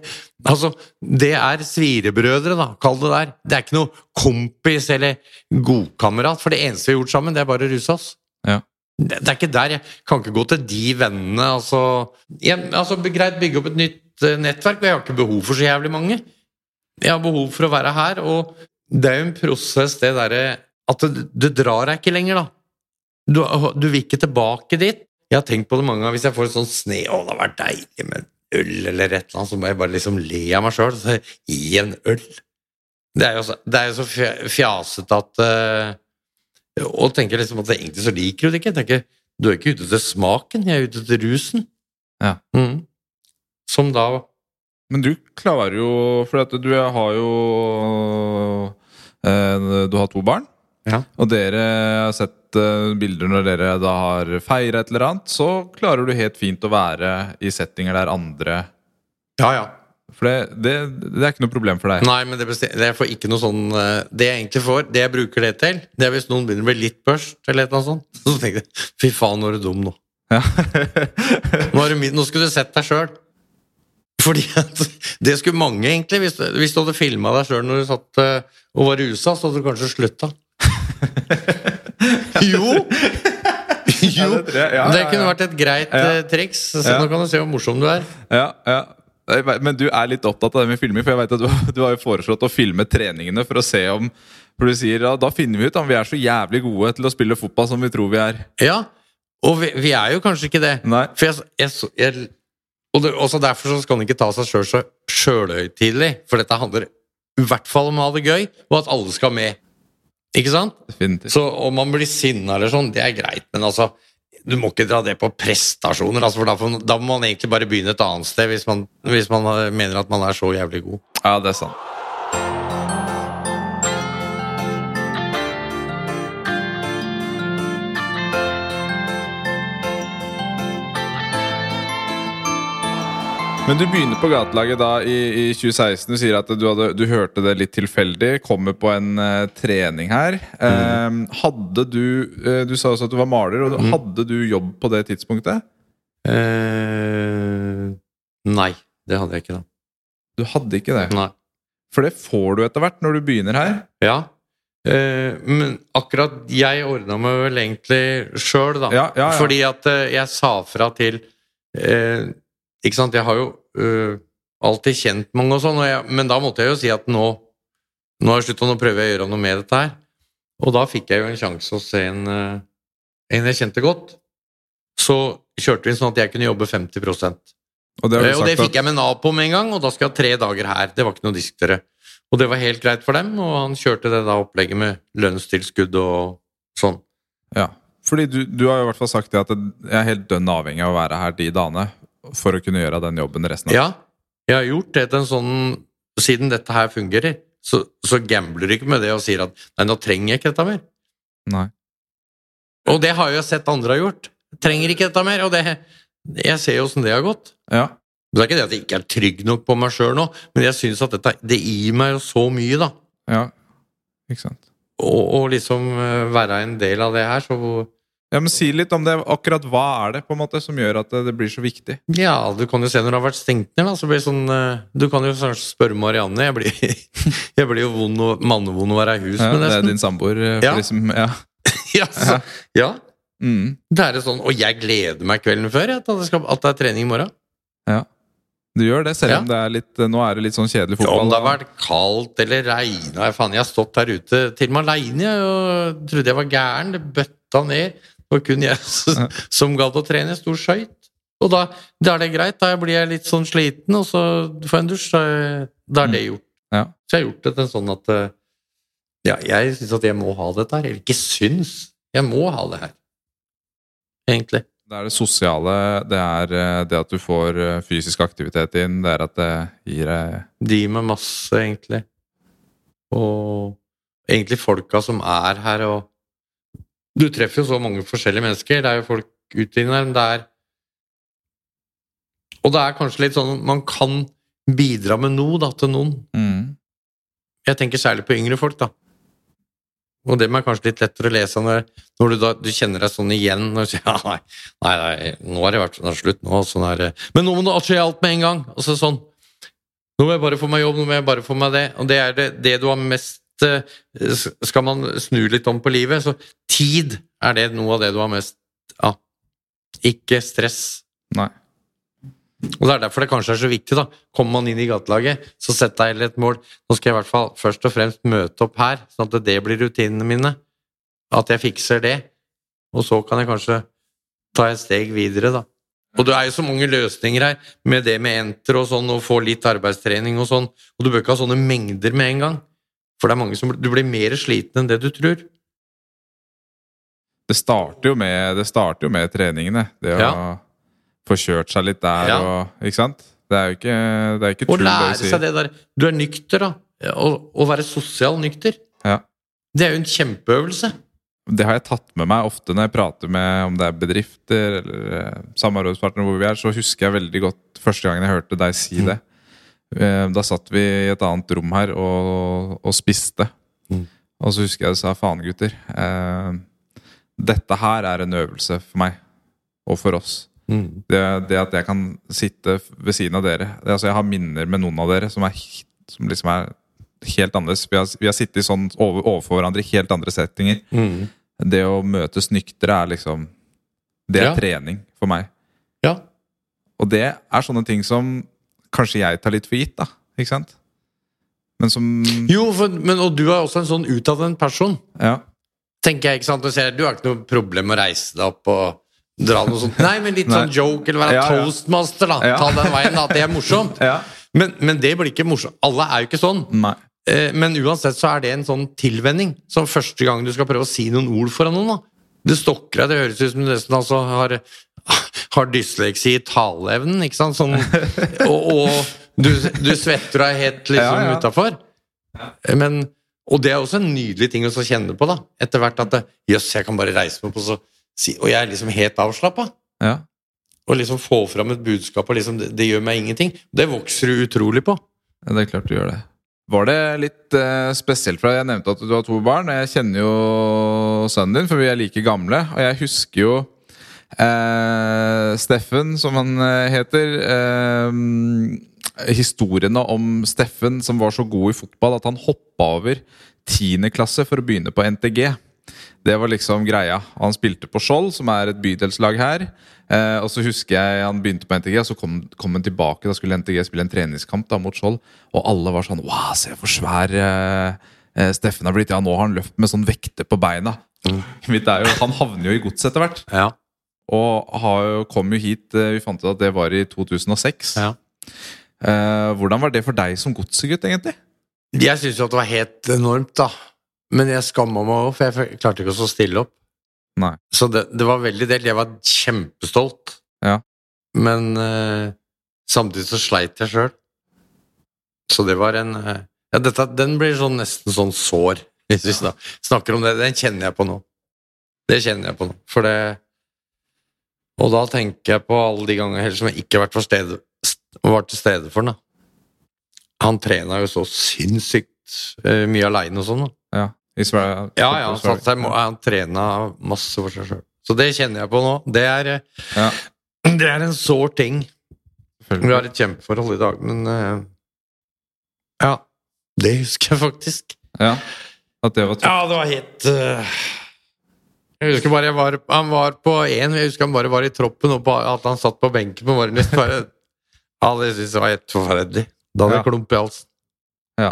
Altså, det er svirebrødre, da, kall det der. Det er ikke noe kompis eller godkamerat, for det eneste vi har gjort sammen, det er bare å ruse oss. Ja. Det, det er ikke der. Jeg kan ikke gå til de vennene, altså, jeg, altså Greit, bygge opp et nytt eh, nettverk, men jeg har ikke behov for så jævlig mange. Jeg har behov for å være her, og det er jo en prosess, det derre At det, det drar deg ikke lenger, da. Du, du vil ikke tilbake dit. Jeg har tenkt på det mange ganger hvis jeg får et sånt sne Å, det har vært deilig med øl eller et eller annet, så må jeg bare liksom le av meg sjøl. Gi en øl. Det er jo så, det er jo så fjasete at uh, Og tenker liksom at egentlig så liker du det ikke. Jeg tenker, Du er ikke ute etter smaken, jeg er ute etter rusen. Ja. Mm. Som da Men du klarer jo For at du har jo uh, Du har to barn. Ja. Og dere har sett uh, bilder når dere da har feira et eller annet, så klarer du helt fint å være i settinger der andre Ja, ja. For det, det, det er ikke noe problem for deg? Nei, men det, jeg er ikke noe sånn eh, Det jeg egentlig får, det jeg bruker det til, det er hvis noen begynner å bli litt børst, eller noe sånt. Så tenker jeg fy faen, nå er du dum nå. Ja. Nå, du, nå skulle du sett deg sjøl. Fordi at det skulle mange, egentlig. Hvis, hvis du hadde filma deg sjøl når du satt eh, og var rusa, så hadde du kanskje slutta. jo! Jo! det kunne vært et greit eh, triks. Så. Nå kan du se hvor morsom du er. Ja, ja. Men du er litt opptatt av det med filming, for jeg vet at du, du har jo foreslått å filme treningene for å se om For du sier ja, da finner vi ut om vi er så jævlig gode til å spille fotball som vi tror vi er. Ja, og vi, vi er jo kanskje ikke det. Nei. For jeg, jeg, jeg Og det, også derfor så skal man ikke ta seg sjøl så sjølhøytidelig. For dette handler i hvert fall om å ha det gøy, og at alle skal med. Ikke sant? Definitivt. Så om man blir sinna eller sånn, det er greit, men altså du må ikke dra det på prestasjoner, altså, for da, da må man egentlig bare begynne et annet sted hvis man, hvis man eh, mener at man er så jævlig god. Ja, det er sant. Men du begynner på gatelaget da i, i 2016. Du sier at du, hadde, du hørte det litt tilfeldig. Kommer på en uh, trening her. Eh, hadde du uh, Du sa også at du var maler. Og Mm. Hadde du jobb på det tidspunktet? Eh, nei, det hadde jeg ikke, da. Du hadde ikke det. Nei. For det får du etter hvert når du begynner her. Ja. Eh, men akkurat jeg ordna meg vel egentlig sjøl, da. Ja, ja, ja. Fordi at eh, jeg sa fra til eh, Ikke sant, jeg har jo eh, alltid kjent mange og sånn, og men da måtte jeg jo si at nå Nå har jeg slutta, nå prøver jeg å gjøre noe med dette her. Og da fikk jeg jo en sjanse se en, eh, en jeg kjente godt. Så kjørte vi sånn at jeg kunne jobbe 50 Og det, Eh, Og det fikk jeg med Nav på med en gang, og da skal jeg ha tre dager her. Det var ikke noe disktere. Og det var helt greit for dem, og han kjørte det da opplegget med lønnstilskudd og sånn. ja. Fordi du, du har jo i hvert fall sagt det at jeg er helt dønn avhengig av å være her de dagene for å kunne gjøre den jobben resten av Ja, jeg har gjort det til en sånn Siden dette her fungerer, så, så gambler du ikke med det og sier at nei, nå trenger jeg ikke dette mer. Nei. Og det har jeg sett andre har gjort. Trenger ikke dette mer. Og det, jeg ser jo åssen det har gått. Ja. Det er ikke det at jeg ikke er trygg nok på meg sjøl nå, men jeg syns at dette det gir meg jo så mye, da. ja. Ikke sant. Og, og liksom eh, være en del av det her, så Ja, men Si litt om det. Akkurat hva er det på en måte som gjør at det, det blir så viktig? Ja, du kan jo se når det har vært stengt ned, så blir det sånn eh, Du kan jo spørre Marianne. Jeg blir, jeg blir jo vond og, mannevond å være i hus Ja, med, det er din samboer. eh, Ja. Liksom, ja. Ja, så, ja, Mm. det er sånn. Og jeg gleder meg kvelden før jeg, at, det skal, at det er trening i morgen. Ja. Du gjør det, selv Ja. om det er litt, nå er det litt sånn kjedelig fotball? Ja, om det har vært kaldt eller regna jeg har stått der ute til og med aleine og trodde jeg var gæren. Det bøtta ned. Det var kun jeg som, gadd å trene. Jeg sto og skøyt. Og da, da er det greit. Da blir jeg litt sånn sliten, og så får jeg en dusj. Da, er det gjort. Ja. Så jeg har gjort det til sånn at eh, Ja, jeg syns at jeg må ha dette her. Eller ikke syns. Jeg må ha det her. Egentlig. Det er det sosiale, det er eh, det at du får eh, fysisk aktivitet inn, det er at det gir deg De med masse, egentlig. Og egentlig folka som er her, og Du treffer jo så mange forskjellige mennesker. Det er jo folk ute inni der, men det er Og det er kanskje litt sånn man kan bidra med noe da, til noen. mm. Jeg tenker særlig på yngre folk, da. Og det er kanskje litt lettere å lese når, når du, da, du kjenner deg sånn igjen. Og sier, ja, nei, nei, nei, nå har det vært sånn, slutt nå. Sånn her, men nå må det skje alt med en gang! Og så sånn Nå må jeg bare få meg jobb, nå må jeg bare få meg det. Og det er det, det du har mest Skal man snu litt om på livet, så tid er det noe av det du har mest av. Ikke stress. Nei. Og Det er derfor det kanskje er så viktig. da. Kommer man inn i gatelaget, så sett deg et mål. Nå skal jeg i hvert fall først og fremst møte opp her, sånn at det blir rutinene mine. At jeg fikser det. Og så kan jeg kanskje ta et steg videre, da. Og det er jo så mange løsninger her, med det med enter og sånn, og få litt arbeidstrening og sånn. Og du bør ikke ha sånne mengder med en gang. For det er mange som Du blir mer sliten enn det du tror. Det starter jo med, det starter jo med treningene. Det å Ja. få kjørt seg litt der Ja. og Ikke sant? Det er jo ikke, det er ikke Å tull, det lære seg det der Du er nykter, da. Å, å være sosial nykter. Ja. Det er jo en kjempeøvelse. Det har jeg tatt med meg ofte når jeg prater med om det er bedrifter eller eh, samarbeidspartnere hvor vi er, så husker jeg veldig godt første gangen jeg hørte deg si Mm. det. Eh, Da satt vi i et annet rom her og, og spiste. Mm. Og så husker jeg jeg sa faen, gutter. Eh, dette her er en øvelse for meg og for oss. Mm. Det, det at jeg kan sitte ved siden av dere det, altså Jeg har minner med noen av dere som, er, som liksom er helt annerledes. Vi har, vi har sittet sånn over, overfor hverandre i helt andre settinger. Mm. Det å møtes nyktre er liksom Det er Ja. trening for meg. Ja. Og det er sånne ting som kanskje jeg tar litt for gitt, da. Ikke sant? Men som Jo, for, men, og du er også en sånn utadvendt person. Ja. Tenker jeg, ikke sant? Du, ser, du har ikke noe problem med å reise deg opp og dra noe sånt. Nei, men litt sånn joke, eller være Ja, ja. toastmaster, da. Ta den veien, da. At det er morsomt. ja. Men, men det blir ikke morsomt. Alle er jo ikke sånn. Nei. Eh, Men uansett så er det en sånn tilvenning. Som første gang du skal prøve å si noen ord foran noen. da. Det stokker deg. Det høres ut som du nesten altså har, har dysleksi i taleevnen. ikke sant? Sånn, og og du, du svetter deg helt liksom Ja, ja. utafor. Men, og det er også en nydelig ting å kjenne på. da. Etter hvert at det- Jøss, jeg kan bare reise meg opp og så si Og jeg er liksom helt avslappa. Ja. Og liksom få fram et budskap, og liksom, det, det gjør meg ingenting. Det vokser du utrolig på. Ja, Det er klart du gjør det. Var det litt eh, spesielt for deg? Jeg nevnte at du har to barn. og Jeg kjenner jo sønnen din, for vi er like gamle. Og jeg husker jo eh, Steffen, som han eh, heter. Eh, historiene om Steffen som var så god i fotball at han hoppa over 10. klasse for å begynne på NTG. Det var liksom greia. Han spilte på Skjold, som er et bydelslag her. Eh, og så husker jeg han begynte på NTG, og så kom, kom han tilbake. Da skulle NTG spille en treningskamp da mot Skjold, og alle var sånn Wow, se hvor svær eh, eh, Steffen har blitt. Ja, nå har han løpt med sånn vekter på beina. Mitt jo, han havner jo i godset etter hvert. Ja. Og kom jo hit eh, Vi fant ut at det var i 2006. Ja. Eh, hvordan var det for deg som godsegutt, egentlig? Jeg syns jo at det var helt enormt, da. Men jeg skamma meg òg, for jeg klarte ikke å stå stille opp. Nei. Så det, det var veldig delt. Jeg var kjempestolt. Ja. Men eh, samtidig så sleit jeg sjøl. Så det var en Ja, dette, den blir sånn nesten sånn sår, hvis vi snakker om det. Den kjenner jeg på nå. Det kjenner jeg på nå. For det Og da tenker jeg på alle de ganger heller som jeg ikke har vært for stede, st- var til stede for den. da. Han trena jo så sinnssykt uh, mye aleine og sånn. da. Ja, Ja, ja, han, satt seg, han trena masse for seg sjøl. Så det kjenner jeg på nå. Det er, eh, Ja, det er en sår ting. Vi har et kjempeforhold i dag, men uh, Ja. Det husker jeg faktisk. Ja, at det var tøft. Ja, det var helt eh, Jeg husker bare jeg var, han var på én, jeg husker han bare var i troppen, og på, at han satt på benken på morgenen. Bare, ja, det syns jeg var helt forferdelig. Da hadde jeg Ja. klump i halsen. Ja,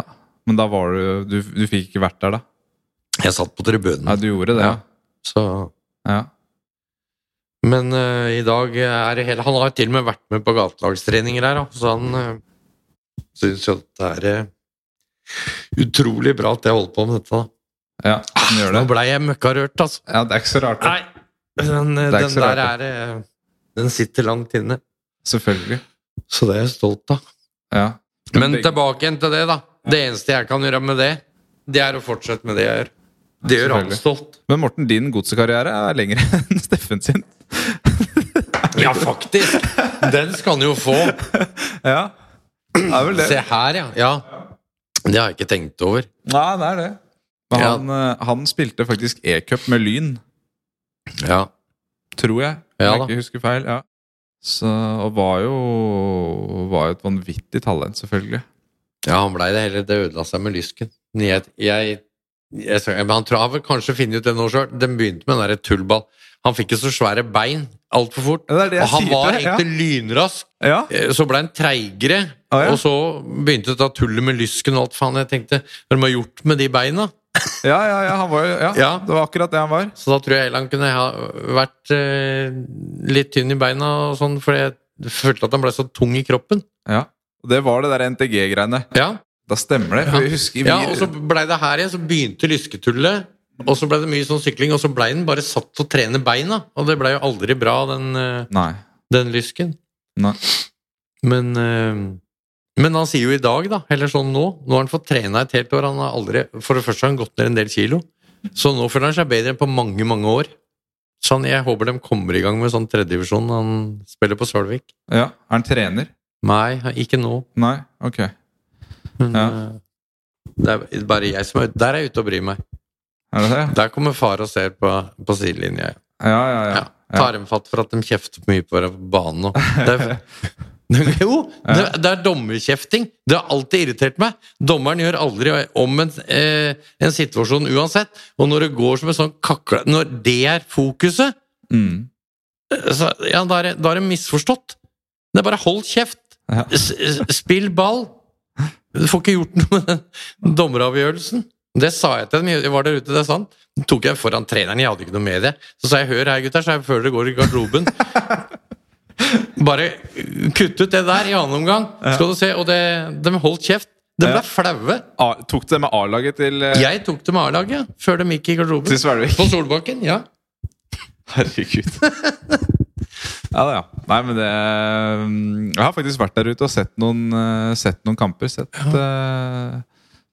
Men da var du Du, du fikk ikke vært der, da? Jeg satt på tribunen, Ja, du gjorde det, ja. så ja. Men uh, i dag er det hele Han har til og med vært med på gatelagstreninger her, så han uh, syns jo at det er uh, utrolig bra at jeg holder på med dette. da. Ja, den gjør det. Nå blei jeg møkkarørt, altså. Ja, Det er ikke så rart. Nei, Den, er den der rart, er eh, Den sitter langt inne. Selvfølgelig. Så det er jeg stolt av. Ja. Men Men tilbake igjen til det, da. Det eneste jeg kan gjøre med det, det er å fortsette med det jeg gjør. Det gjør han stolt. Men Morten, din godsekarriere er lengre enn Steffen sin. Ja, faktisk! Den skal han jo få. Ja, det er vel det. Se her, ja. ja. Det har jeg ikke tenkt over. Nei, det er det. Men Ja. han, eh, han spilte faktisk e-cup med Lyn, Ja. tror jeg. Om ja, jeg ikke husker feil. Ja. Så, og var jo, var jo et vanvittig talent, selvfølgelig. Ja, han blei det heller. Det ødela seg med lysken. Jeg, jeg, jeg, men han tror har vel kanskje finner ut det nå sjøl. Den begynte med den der tullball. Han fikk jo så svære bein altfor fort. Det det og han var til ja. egentlig lynrask. Ja, Eh, Så ble han treigere, Ah, ja. og så begynte det å ta tullet med lysken og alt faen. Jeg tenkte, hva har de gjort med de beina? Ja, ja, ja, han var ja, Ja. det var akkurat det han var. Så da tror jeg heller han kunne ha vært eh, litt tynn i beina og sånn, for jeg følte at han ble så tung i kroppen. Ja. Og det var det der NTG-greiene. Ja, Da stemmer det. For jeg husker vi, ja og så blei det her igjen, så begynte lysketullet. Og så blei det mye sånn sykling, og så blei den bare satt til å trene beina. Og det blei jo aldri bra, den, eh, Nei. den lysken. Nei. Men, eh, men han sier jo i dag, da, eller sånn nå Nå har han fått trena et helt år. Han har aldri, For det første har han gått ned en del kilo. Så nå føler han seg bedre enn på mange, mange år. Så han, jeg håper de kommer i gang med sånn tredjedivisjon. Han spiller på Sølvik. Ja, Er han trener? Nei, ikke nå. Nei? Ok. Men Ja. eh, det er bare jeg som er ute. Der er jeg ute og bryr meg. Er det det? Der kommer far og ser på, på sidelinja. Ja, ja, ja. Ja. Tar dem fatt for at de kjefter for mye på banen. nå. det er, jo, det, det er dommerkjefting. Det har alltid irritert meg. Dommeren gjør aldri om en, eh, en situasjon uansett. Og når det går som en sånn kakle Når det er fokuset, Mm. så, ja, da er, det- er misforstått. Det er bare hold kjeft. Ja. S- spill ball. Du får ikke gjort noe med den dommeravgjørelsen. Det sa jeg til dem. Jeg var der ute, det er sant. Det tok jeg foran treneren, jeg hadde ikke noe med det. Så sa jeg 'hør her, gutter', så jeg før dere går i garderoben. Bare kutt ut det der i annen omgang, skal du se. Og det, de holdt kjeft. De ble flaue. Tok det med A-laget til, uh... Jeg tok det med A-laget før de gikk i garderoben. På Solbakken, ja. Herregud. Ja da, ja. Nei, men det mm, Jeg har faktisk vært der ute og sett noen, eh, sett noen kamper. Sett, eh,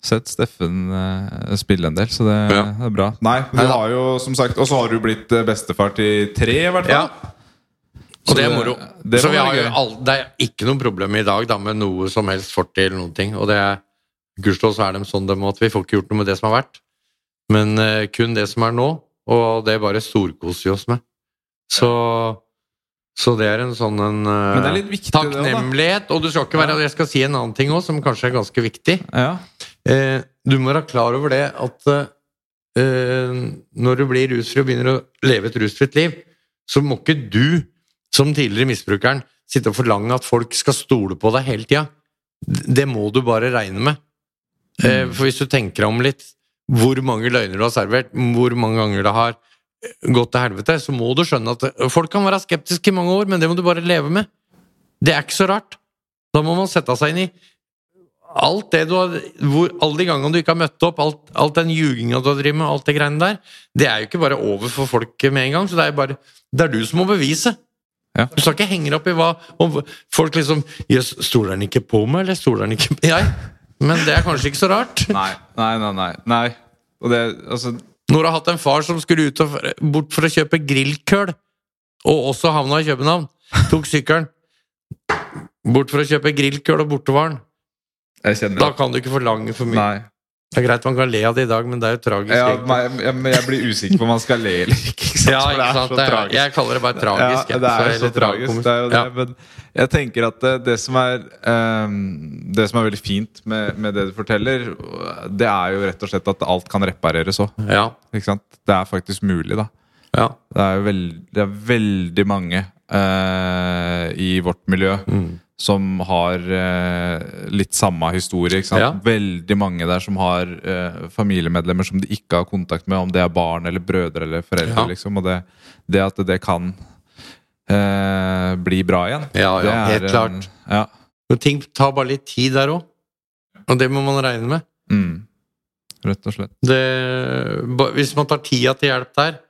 sett Steffen uh, spille en del, så det, Ja. det er bra. Nei, du har jo som sagt Og så har du blitt eh, bestefar til tre, i hvert fall. Ja. Så Og det er moro. Det så vi har jo all, det er ikke noe problem i dag da, med noe som helst fortid eller noen ting. Og det er Gudskjelov så er de sånn dem at vi får ikke gjort noe med det som har vært. Men uh, kun det som er nå, og det bare storkoser vi oss med. Så, så det er en sånn en uh, viktig, takknemlighet. Og du skal ikke være Jeg skal si en annen ting òg, som kanskje er ganske viktig. Ja. Uh, du må være klar over det at når du blir rusfri og begynner å leve et rusfritt liv, så må ikke du, som tidligere misbrukeren, sitte og forlange at folk skal stole på deg hele tida. Det må du bare regne med. Mm. for hvis du tenker deg om litt, hvor mange løgner du har servert, hvor mange ganger det har gått til helvete, så må du skjønne at eh, folk kan være skeptiske i mange år, men det må du bare leve med. Det er ikke så rart. Da må man sette seg inn i alt det du har hvor, Alle de gangene du ikke har møtt opp, alt, alt den ljuginga du har drevet med, alt det greiene der, det er jo ikke bare over for folk med en gang. Så det er bare Det er du som må bevise. Ja. Du skal ikke henge deg opp i hva om folk liksom Jøss, stoler han ikke på meg, eller stoler han ikke på Jeg? Men det er kanskje ikke så rart. Nei, nei, nei. nei. nei. Og det, altså Når du har hatt en far som skulle ut og, bort for å kjøpe grillkøl, og også havna i København, tok sykkelen bort for å kjøpe grillkøl og bortevaren, da kan du ikke forlange for mye. Nei. Det er greit man kan le av det i dag, men det er jo tragisk. Ja, men jeg, men jeg blir usikker på om man skal le eller ikke. sant? Ja, ikke sant? så Det er, tragisk. jeg kaller det bare tragisk. Ja, det er jo så tragisk. Det er jo det. Ja. Men jeg tenker at det, det som er um, Det som er veldig fint med, med det du forteller, det er jo rett og slett at alt kan repareres òg. Ja, Det er faktisk mulig, da. ja. Det er jo veld, det er veldig mange uh, i vårt miljø Mm. Som har eh, litt samme historie. Ikke? Ja. Veldig mange der som har eh, familiemedlemmer som de ikke har kontakt med, om det er barn eller brødre eller foreldre. Ja. Liksom. Og det, det at det kan eh, bli bra igjen. Ja, ja, er helt klart. Ja. Men ting tar bare litt tid der òg. Og det må man regne med. Mm. Rett og slett. Det, hvis man tar tida til hjelp der,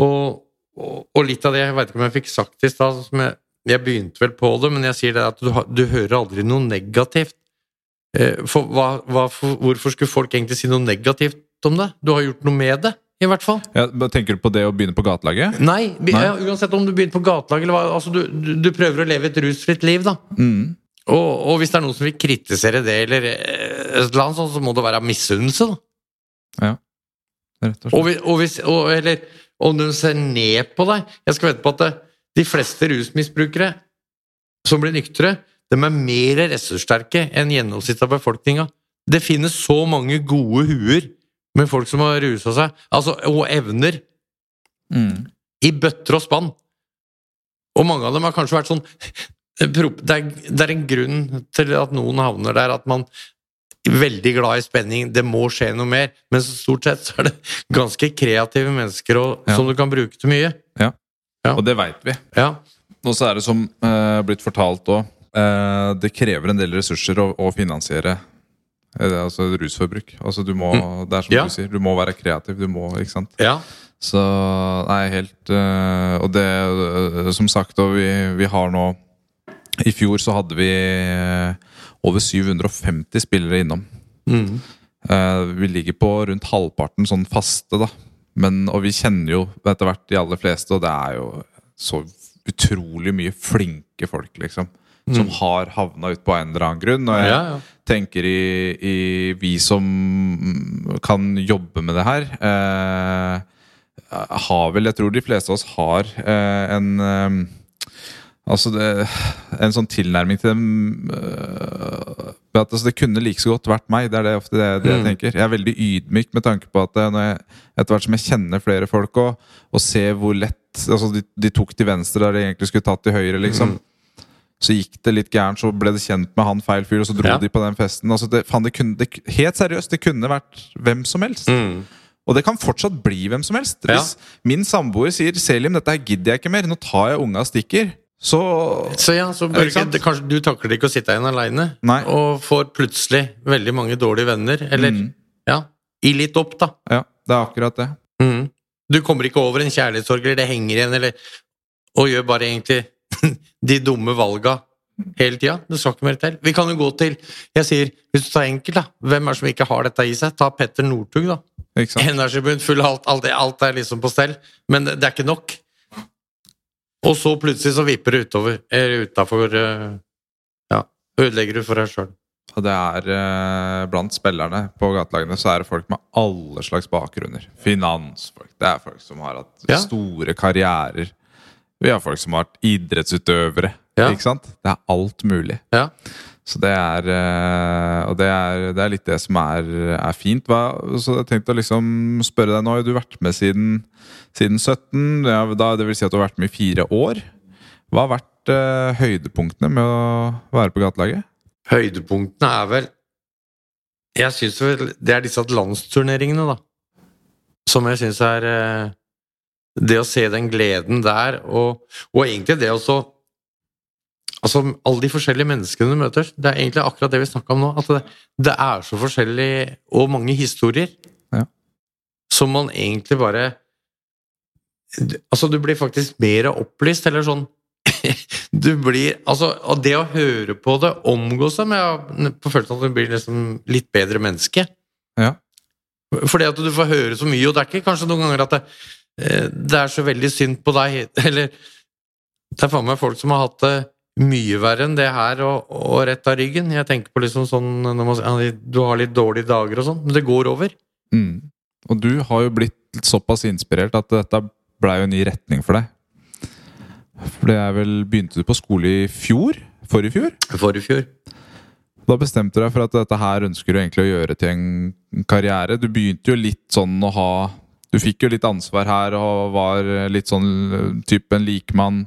og, og, og litt av det, jeg veit ikke om jeg fikk sagt i stad som jeg, jeg begynte vel på det, men jeg sier det at du, du hører aldri noe negativt. Eh, For, hva, hva, for, hvorfor skulle folk egentlig si noe negativt om det? Du har gjort noe med det, i hvert fall. Ja, tenker du på det å begynne på gatelaget? Nei, Nei. Ja, uansett om du begynner på gatelaget eller hva, altså du, du, du prøver å leve et rusfritt liv, da. Mm. Og, og hvis det er noen som vil kritisere det, eller eh, et eller annet sånt, så må det være misunnelse, da. Ja, Rett og slett. og hvis, og, eller om de ser ned på deg Jeg skal vente på at det, de fleste rusmisbrukere som blir nyktre, de er mer ressurssterke enn gjennomsnittet av befolkninga. Det finnes så mange gode huer med folk som har rusa seg, altså, og evner, Mm. i bøtter og spann. Og mange av dem har kanskje vært sånn Det er, det er en grunn til at noen havner der, at man er veldig glad i spenning, det må skje noe mer, men stort sett så er det ganske kreative mennesker og, Ja. som du kan bruke til mye. Ja. Og det veit vi. Ja. Og så er det som eh, blitt fortalt òg eh, Det krever en del ressurser å, å finansiere eh, altså rusforbruk. Altså du må, Det er som Mm. Ja. du sier, du må være kreativ. Du må, ikke sant? ja. Så nei, helt eh, Og det eh, Som sagt, og vi, vi har nå I fjor så hadde vi over 750 spillere innom. Mm. Eh, vi ligger på rundt halvparten sånn faste, da. Men, og vi kjenner jo etter hvert de aller fleste, og det er jo så utrolig mye flinke folk, liksom. Som har havna ut på en eller annen grunn. Og jeg Ja, ja. tenker i, i vi som kan jobbe med det her eh, Har vel, jeg tror de fleste av oss har eh, en eh, Altså det, en sånn tilnærming til dem øh, at altså Det kunne like så godt vært meg. Det er det ofte det, det jeg Mm. tenker. Jeg er veldig ydmyk med tanke på at øh, når jeg, etter hvert som jeg kjenner flere folk og, og ser hvor lett altså de, de tok til venstre der de egentlig skulle tatt til høyre, liksom. Så gikk det litt gærent, så ble det kjent med han feil fyr, og så dro Ja. de på den festen. Altså det, fan, det kunne, helt seriøst, det kunne vært hvem som helst. Mm. Og det kan fortsatt bli hvem som helst. Ja. Hvis min samboer sier 'Selim, dette her gidder jeg ikke mer, nå tar jeg unga og stikker', så Så ja, så Børge, det, kanskje du takler ikke å sitte igjen aleine, og får plutselig veldig mange dårlige venner, eller Mm. ja, i litt opp, da. Ja, det er akkurat det. Mm. Du kommer ikke over en kjærlighetssorg, eller det henger igjen, eller Og gjør bare egentlig de dumme valga hele tida. Det skal ikke mer til. Vi kan jo gå til Jeg sier, hvis du tar enkelt, da. Hvem er det som ikke har dette i seg? Ta Petter Northug, da. Ikke? Energibunt, full av alt, alt, alt er liksom på stell. Men det er ikke nok. Og så plutselig så vipper det utover. Eller utafor Ja, ødelegger du for deg sjøl. Og det er eh, blant spillerne på gatelagene så er det folk med alle slags bakgrunner. Finansfolk. Det er folk som har hatt Ja. store karrierer. Vi har folk som har vært idrettsutøvere. Ja. Ikke sant? Det er alt mulig. Ja. Så det er eh, Og det er, det er litt det som er, er fint. Hva, så jeg tenkte å liksom spørre deg Nå har du vært med siden, siden 17. Ja, da, det vil si at du har vært med i fire år. Hva har vært eh, høydepunktene med å være på gatelaget? Høydepunktene er vel Jeg syns vel det er disse landsturneringene, da. Som jeg syns er eh, Det å se den gleden der, og, og egentlig det også Altså, alle de forskjellige menneskene du møter. Det er egentlig akkurat det vi snakka om nå. At det, det er så forskjellig, og mange historier, Ja. som man egentlig bare Altså, du blir faktisk mer opplyst, eller sånn du blir Altså, det å høre på det, omgås dem Jeg har på følelsen at du blir liksom litt bedre menneske. Ja. Fordi at du får høre så mye, og det er ikke kanskje noen ganger at det, eh, det er så veldig synd på deg, eller Det er faen meg folk som har hatt det mye verre enn det her, og, og rett av ryggen. Jeg tenker på liksom sånn når man, ja, Du har litt dårlige dager og sånn, men det går over. Mm. Og du har jo blitt såpass inspirert at dette blei jo en ny retning for deg. For det er vel Begynte du på skole i fjor? Forrige fjor? Forrige fjor. Da bestemte du deg for at dette her ønsker du egentlig å gjøre til en karriere. Du begynte jo litt sånn å ha Du fikk jo litt ansvar her og var litt sånn typen likmann.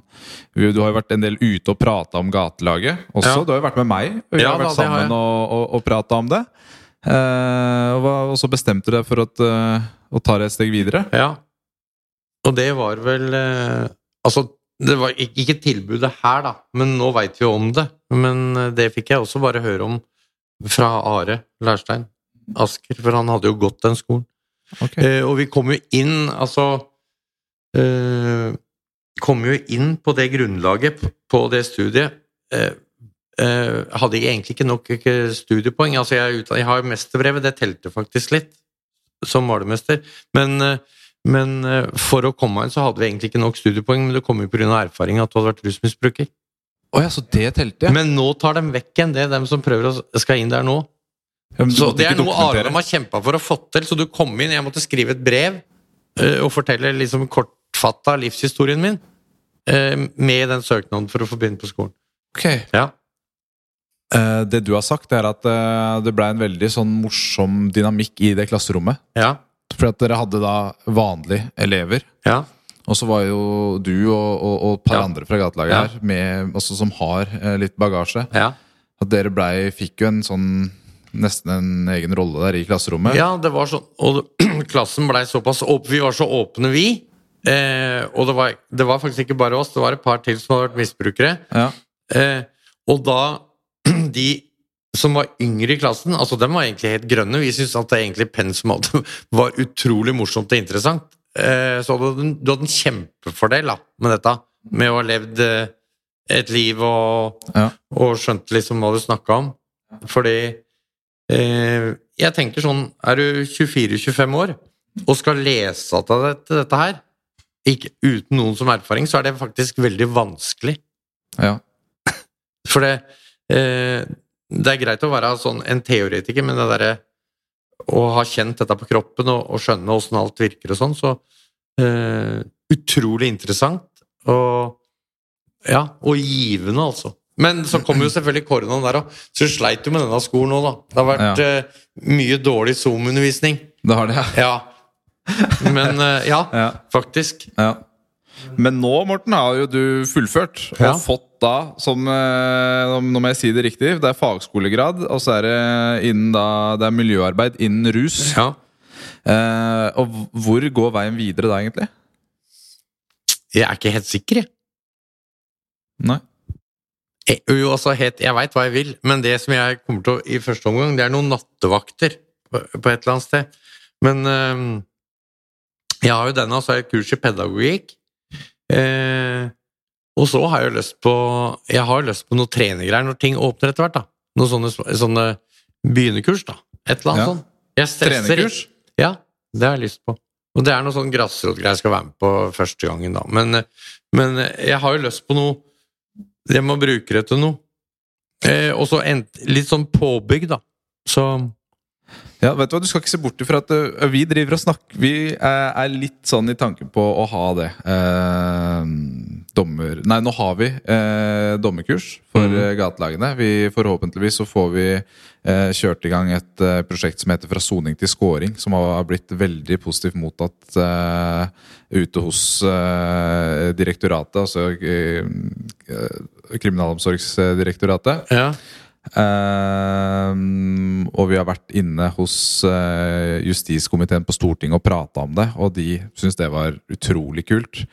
Du har jo vært en del ute og prata om gatelaget også. Ja. Du har jo vært med meg. og Vi Ja, har vært da, sammen har og, og, og prata om det. Eh, og, og så bestemte du deg for at, eh, å ta det et steg videre. Ja. Og det var vel eh, Altså, det var ikke, tilbudet her, da, men nå veit vi jo om det. Men eh, det fikk jeg også bare høre om fra Are Lærstein Asker, for han hadde jo gått den skolen. Okay. Eh, og vi kom jo inn, altså eh, kom jo inn på det grunnlaget på det studiet. Eh, eh, hadde jeg egentlig ikke nok ikke studiepoeng. Altså jeg, jeg har mesterbrevet, det telte faktisk litt, som malermester. Men, eh, men eh, for å komme inn så hadde vi egentlig ikke nok studiepoeng, men det kom jo pga. erfaring at du hadde vært rusmisbruker. Oh, ja, så det telte, ja. Men nå tar de vekk igjen det, dem som prøver å skal inn der nå. Ja, Så det er noe Arne har kjempa for å få til. Så du kom inn, jeg måtte skrive et brev uh, og fortelle liksom kortfatta livshistorien min uh, med den søknaden for å få begynne på skolen. Ok. Ja. Uh, det du har sagt, er at det ble en veldig sånn morsom dynamikk i det klasserommet. Ja. For at dere hadde da vanlige elever. Ja. Og så var jo du og, og, og et par Ja. andre fra gatelaget Ja. her med, også som har eh, litt bagasje. ja. At dere blei, fikk jo en sånn nesten en egen rolle der i klasserommet. Ja, det var sånn Og klassen blei såpass åpen. Vi var så åpne, vi. Eh, og det var, det var faktisk ikke bare oss, det var et par til som hadde vært misbrukere. Ja. Eh, og da De som var yngre i klassen, altså dem var egentlig helt grønne. Vi syntes at det egentlig pensum var utrolig morsomt og interessant. Eh, så du hadde, en- kjempefordel da, med dette. Med å ha levd eh, et liv og, Ja. og skjønt liksom hva du snakka om. Fordi eh, jeg tenker sånn Er du 24-25 år og skal lese av dette, dette her, ikke, uten noen som erfaring, så er det faktisk veldig vanskelig. Ja. For det, eh, det er greit å være sånn en teoretiker, men det derre å ha kjent dette på kroppen og, og skjønne åssen alt virker og sånn, så eh, utrolig interessant og ja, og givende, altså. Men så kom jo selvfølgelig koronaen der òg, så du sleit jo med denne skolen òg, da. Det har vært eh, mye dårlig Zoom-undervisning. Det har det, ja. Ja. Men eh, ja, ja. faktisk. ja. Men nå, Morten, har jo du fullført og Ja. fått da, som eh, Nå må jeg si det riktig, det er fagskolegrad, og så er det da Det er miljøarbeid innen rus. Ja. Eh, og hvor går veien videre da, egentlig? Jeg er ikke helt sikker, jeg. Nei. Jeg, Jo, altså, helt, jeg veit hva jeg vil, men det som jeg kommer til å i første omgang, det er noen nattevakter på, på et eller annet sted. Men øh, jeg har jo denne, så har jeg kurs i pedagogikk. Eh, og så har jeg jo lyst på Jeg har lyst på noe trenergreier når ting åpner etter hvert. da. Noen sånne, sånne begynnerkurs, da. Et eller annet Ja. sånt. Jeg stresser Trenerkurs? Ja, det har jeg lyst på. Og det er noe sånn grasrotgreier jeg skal være med på første gangen, da. Men, men jeg har jo lyst på noe Jeg må bruke det til noe. Eh, og så litt sånn påbygg, da. Så Ja, vet du hva, Du skal ikke se bort ifra at uh, vi driver og snakker Vi er, er litt sånn i tanken på å ha det. Eh, dommer Nei, nå har vi eh, dommerkurs for Mhm. eh, gatelagene. Vi, forhåpentligvis så får vi eh, kjørt i gang et eh, prosjekt som heter Fra soning til scoring, som har blitt veldig positivt mottatt eh, ute hos eh, direktoratet, altså eh, eh, Kriminalomsorgsdirektoratet. ja. Ehm, og vi har vært inne hos uh, justiskomiteen på Stortinget og prata om det, og de syntes det var utrolig kult.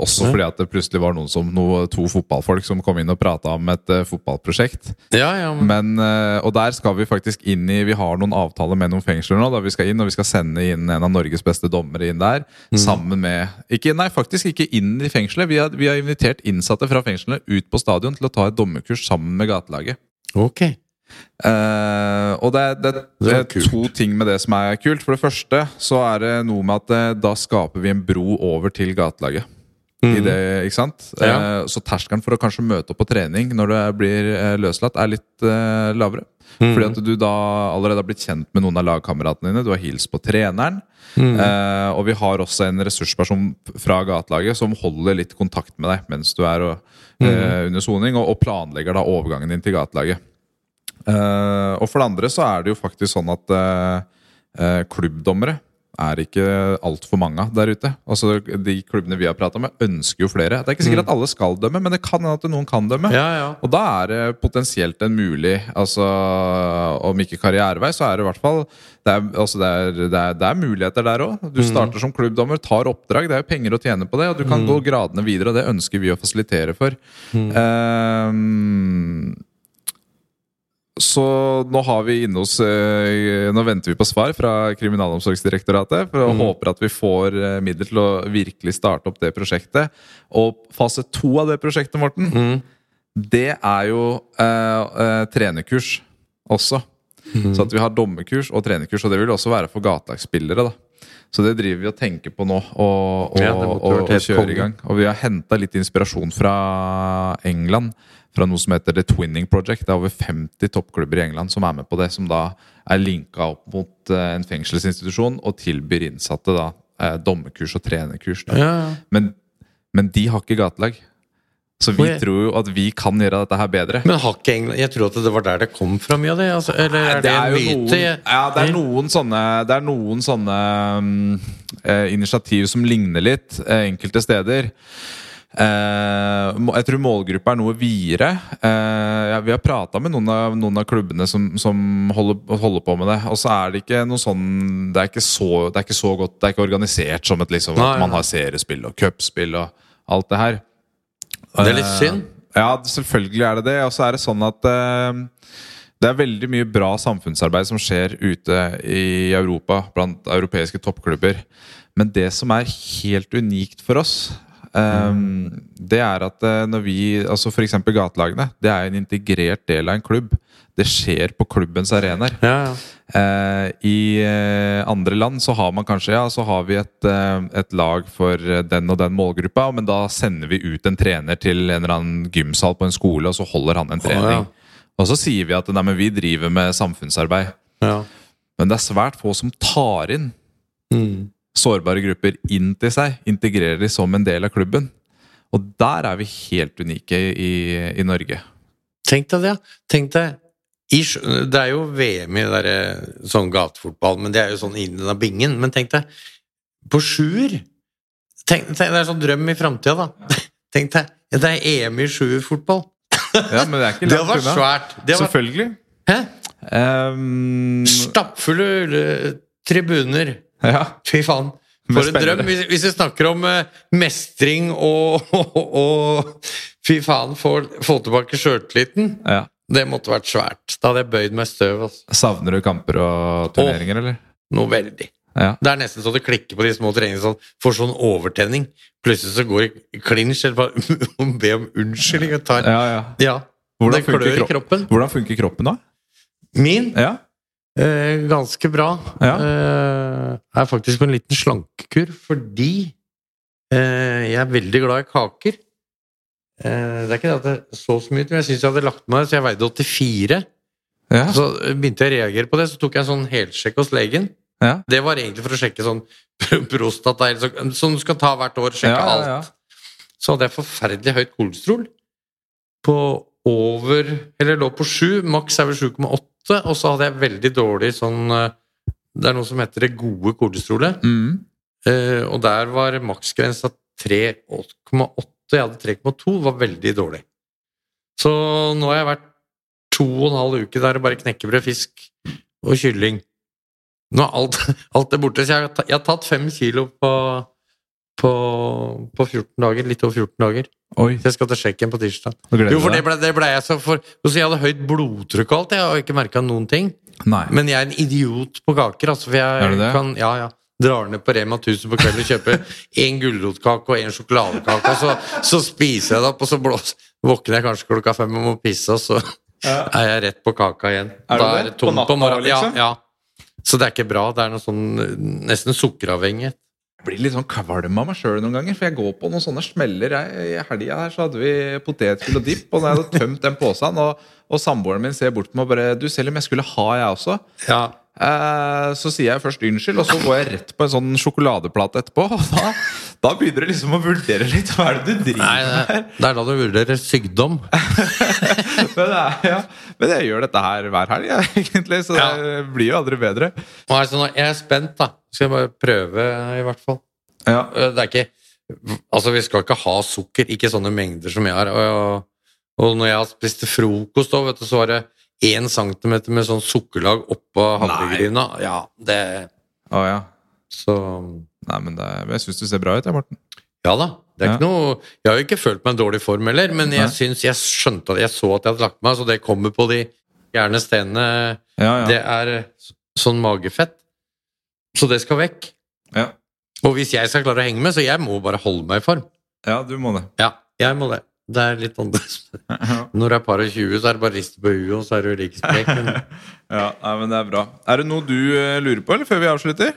Også fordi at det plutselig var noen som, noe, to fotballfolk som kom inn og prata om et uh, fotballprosjekt. Ja, ja, men, Men, eh, og der skal vi faktisk inn i Vi har noen avtaler med noen fengsler nå. Da vi skal inn, og vi skal sende inn en av Norges beste dommere inn der. Sammen med ikke, Nei, faktisk ikke inn i fengselet. Vi har, vi har invitert innsatte fra fengslene ut på stadion til å ta et dommerkurs sammen med gatelaget. Ok. Uh, og det, det, Det er kult. to ting med det som er kult. For det første så er det noe med at eh, da skaper vi en bro over til gatelaget. I det, ikke sant? Ja. Eh, så terskelen for å kanskje møte opp på trening når du blir eh, løslatt, er litt eh, lavere. Mm. Fordi at du da allerede har blitt kjent med noen av lagkameratene dine. Du har hilst på treneren. Mm. Eh, og vi har også en ressursperson fra gatelaget som holder litt kontakt med deg mens du er og, Mhm. eh, under soning, og, og planlegger da overgangen din til gatelaget. Eh, og for det andre så er det jo faktisk sånn at klubbdommere er ikke altfor mange der ute. Altså De klubbene vi har prata med, ønsker jo flere. Det er ikke sikkert at alle skal dømme, men det kan hende at noen kan dømme. Ja, ja. Og da er det potensielt en mulig altså Om ikke karrierevei, så er det i hvert fall Det er, altså det er, det er, det er muligheter der òg. Du starter som klubbdommer, tar oppdrag. Det er jo penger å tjene på det, og du kan gå gradene videre. Og det ønsker vi å fasilitere for. Ehm, så nå har vi inne hos eh, Nå venter vi på svar fra Kriminalomsorgsdirektoratet. For jeg Mhm. håper at vi får eh, midler til å virkelig starte opp det prosjektet. Og fase to av det prosjektet, Morten, Mm. det er jo eh, eh, trenerkurs også. Mm. Så at vi har dommerkurs og trenerkurs, og det vil også være for gatelagsspillere. da. Så det driver vi og tenker på nå, og, og, Ja, og, og kjører i gang. Og vi har henta litt inspirasjon fra England. Fra noe som heter The Twinning Project. Det er over 50 toppklubber i England som er med på det. Som da er linka opp mot eh, en fengselsinstitusjon og tilbyr innsatte da dommekurs dommerkurs og trenerkurs. Da. Ja. Men, men de har ikke gatelag. Så vi tror jo at vi kan gjøre dette her bedre. Men har ikke England Jeg tror at det var der det kom fra mye av det? Altså, eller er det, en jo myte? noen, ja, det er noen sånne, det er noen sånne um, eh, initiativ som ligner litt eh, enkelte steder. Eh, jeg tror målgruppa er noe videre. Eh, vi har prata med noen av, noen av klubbene som, som holder, holder på med det. Og så er det ikke noe sånn Det er ikke så, det er ikke så godt Det er ikke organisert som et liksom at man har seriespill og cupspill og alt det her. Det er litt Eh, synd. Ja, selvfølgelig er det det. Og så er det sånn at det er veldig mye bra samfunnsarbeid som skjer ute i Europa, blant europeiske toppklubber. Men det som er helt unikt for oss, eh, det er at eh, når vi Altså f.eks. gatelagene. Det er en integrert del av en klubb. Det skjer på klubbens arenaer. Ja, ja. uh, I eh, andre land så har man kanskje Ja, så har vi et, uh, et lag for den og den målgruppa, men da sender vi ut en trener til en eller annen gymsal på en skole, og så holder han en trening. Og så sier vi at nei, men vi driver med samfunnsarbeid. ja. Men det er svært få som tar inn Mm. Sårbare grupper inn til seg. Integrerer de som en del av klubben. Og der er vi helt unike i, i Norge. Tenk deg det. Tenk deg Det er jo VM i der, sånn gatefotball, men det er jo sånn innen av bingen. Men tenk deg, på sjuer tenk, tenk, Det er sånn drøm i framtida, da. Tenk deg, det er EM i sjuerfotball. Ja, men det er ikke Det var unna. svært. Det var, Selvfølgelig. hæ? Um, Stappfulle tribuner. Ja. Fy faen. For en drøm. Hvis, vi snakker om eh, mestring og, og, og Fy faen, få, tilbake sjøltilliten. ja. Det måtte vært svært. Da hadde jeg bøyd meg i støv. Altså. Savner du kamper og turneringer, eller? Noe veldig. Ja. Det er nesten så det klikker på de små treningene. Sånn, får sånn overtenning. Plutselig så går det i klinsj eller bare be om unnskyldning. ja, ja. Ja, Hvordan funker, kroppen. hvordan funker kroppen da? Min Ja. Eh, ganske bra. Ja. Eh, er faktisk på en liten slankekur fordi eh, jeg er veldig glad i kaker. Eh, det er ikke det at jeg så så mye, men jeg syns jeg hadde lagt meg så jeg veide 84. Ja. Så begynte jeg å reagere på det, så tok jeg en sånn helsjekk hos legen. Ja. Det var egentlig for å sjekke sånn prostata, som du skal ta hvert år. Sjekke Ja, ja, alt. Så hadde jeg forferdelig høyt kolesterol. På over Eller lå på 7, maks er vel 7,8, og så hadde jeg veldig dårlig sånn eh, Det er noe som heter det gode kolesterolet, Mm. eh, og der var maksgrensa 3,8. Jeg hadde 3,2, var veldig dårlig. Så nå har jeg vært to og en halv uke der og bare knekkebrød, fisk og kylling. Nå er alt, alt er borte, så jeg har, ta- jeg har tatt fem kilo på, på, på 14 dager. Litt over 14 dager. Oi, Så jeg skal til Tsjekkia på tirsdag. Jo, for det ble, det ble jeg så for så Jeg hadde høyt blodtrykk og alt, jeg har ikke merka noen ting. Nei. Men jeg er en idiot på kaker, altså. For jeg Er kan Ja, ja. Drar ned på Rema 1000 på kvelden og kjøper en gulrotkake og en sjokoladekake, og så, så spiser jeg det opp, og så blås, våkner jeg kanskje klokka fem og må pisse, og så er jeg rett på kaka igjen. Er da det? er det På tomt natta, på morgenen. liksom? Ja, ja. Så det er ikke bra. Det er noe sånn nesten sukkeravhengighet. Blir litt sånn kvalm av meg sjøl noen ganger, for jeg går på noen sånne smeller. I helga her så hadde vi potetgull og dipp, og da jeg hadde tømt den posen, og, og samboeren min ser bort på meg og bare Du, selv om jeg skulle ha, jeg også. Ja. Eh, så sier jeg først unnskyld, og så går jeg rett på en sånn sjokoladeplate etterpå. Og da, da begynner du liksom å vurdere litt. Hva er det du driver med her? det er da du vurderer sykdom. Men, det er, ja. Men jeg gjør dette her hver helg, egentlig, så det blir jo aldri bedre. Altså, jeg er spent, da. Skal jeg bare prøve, i hvert fall. Ja. Øh, Det er ikke Altså, vi skal ikke ha sukker, ikke sånne mengder som jeg har. Og, og når jeg har spist frokost òg, vet du, så var det én centimeter med sånn sukkerlag oppå havregryna. Ja, det Å ja. Så Nei, men det, jeg syns du ser bra ut, jeg, Morten. Ja da. Det er Ja. ikke noe Jeg har jo ikke følt meg i dårlig form heller, men jeg syns jeg skjønte at jeg så at jeg hadde lagt meg, så det kommer på de Gjerne stenene. Ja, ja. Det er sånn magefett. Så det skal vekk. Ja. Og hvis jeg skal klare å henge med, så jeg må bare holde meg i form. ja, du må det. Ja, jeg må det. Det er litt annerledes. Når du er par og 20, så er det bare rist på huet, og så er du like sprek. Men Ja, nei, men det er bra. Er det noe du eh, lurer på, eller før vi avslutter?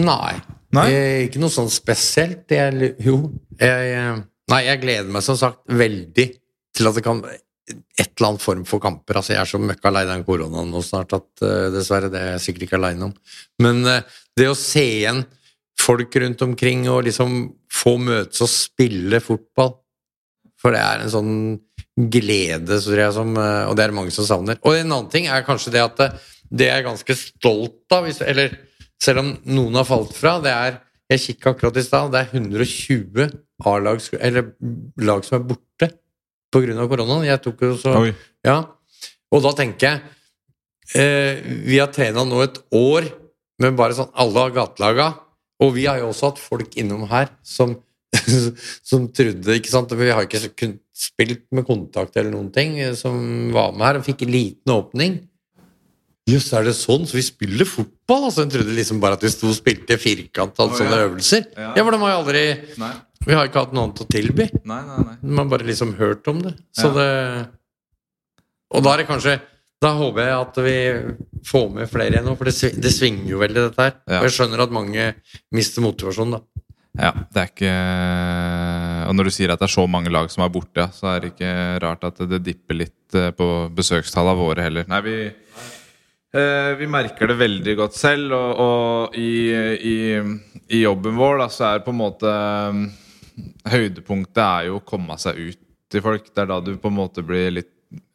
nei. Nei? Eh, ikke noe sånn spesielt. Jeg, jo, jeg eh, Nei, jeg gleder meg som sagt veldig til at det kan et eller annet form for kamper. Altså, jeg er så møkka lei den koronaen nå snart at uh, dessverre, det er jeg sikkert ikke aleine om. Men uh, det å se igjen folk rundt omkring og liksom få møtes og spille fotball For det er en sånn glede, jeg, som, eh, og det er det mange som savner. Og en annen ting er kanskje det at det, det er ganske stolt av, eller selv om noen har falt fra, det er Jeg kikka akkurat i stad, det er 120 A-lag eller lag som er borte pga. koronaen. Jeg tok jo så. Ja. Og da tenker jeg eh, Vi har trena nå et år med bare sånn alle gatelaga, og vi har jo også hatt folk innom her som som trodde ikke sant? Vi har ikke spilt med kontakt eller noen ting, eh, som var med her og fikk en liten åpning. Jøss, er det sånn? Så vi spiller fotball? Altså, Hun trodde liksom bare at vi sto og spilte firkant og oh, sånne ja. øvelser. Ja. Ja, for de har jo aldri Nei. Vi har ikke hatt noe annet å tilby. Nei, nei, nei. Man har bare liksom hørt om det. Så Ja. det Og da er det kanskje Da håper jeg at vi får med flere igjen nå, for det, det svinger jo veldig, dette her. Ja. Og jeg skjønner at mange mister motivasjonen, da. Ja, det er ikke Og når du sier at det er så mange lag som er borte, så er det ikke rart at det dipper litt eh, på besøkstallene våre heller. Nei, vi eh, vi merker det veldig godt selv, og, og i, i, i jobben vår da, så er på en måte Høydepunktet er jo å komme seg ut til folk. Det er da du på en måte blir litt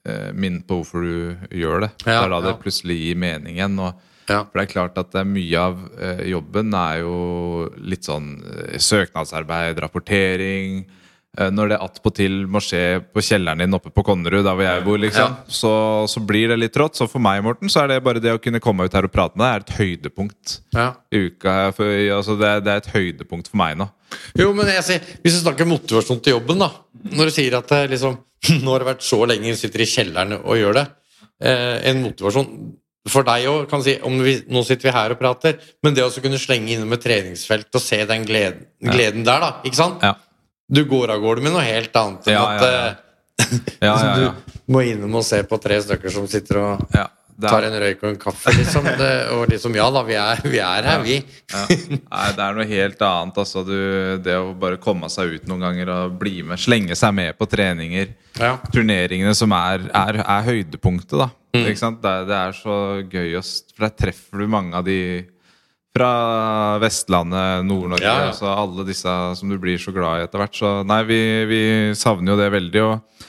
eh, minnet på hvorfor du gjør det. det er da det ja. plutselig gir mening igjen. Og, Ja. for det er klart at er mye av eh, jobben er jo litt sånn eh, søknadsarbeid, rapportering. Eh, når det attpåtil må skje på kjelleren din oppe på Konnerud, der hvor jeg bor, liksom, så, så blir det litt rått. Så for meg, Morten, så er det bare det å kunne komme ut her og prate med deg, er et høydepunkt Ja. i uka. For, altså, det, det er et høydepunkt for meg nå. Jo, men jeg sier, hvis du snakker motivasjon til jobben, da Når du sier at det liksom, nå har det vært så lenge, sitter i kjelleren og gjør det eh, En motivasjon for deg òg, kan si om vi, Nå sitter vi her og prater, men det å kunne slenge innom et treningsfelt og se den gleden, gleden der, da. Ikke sant? Ja. Du går av gårde med noe helt annet enn Ja, at ja, ja. eh, ja. du må innom og se på tre stykker som sitter og tar en røyk og en kaffe, liksom. Det, og liksom, ja da, vi er, vi er her, vi. ja. Nei, det er noe helt annet. Altså, du, det å bare komme seg ut noen ganger og bli med, slenge seg med på treninger. Ja. turneringene som er, er, er høydepunktet, da. Mm. Ikke sant? Det, det er så gøy å For der treffer du mange av de fra Vestlandet, Nord-Norge, Ja, ja. altså alle disse som du blir så glad i etter hvert. Så nei, vi, vi savner jo det veldig. Og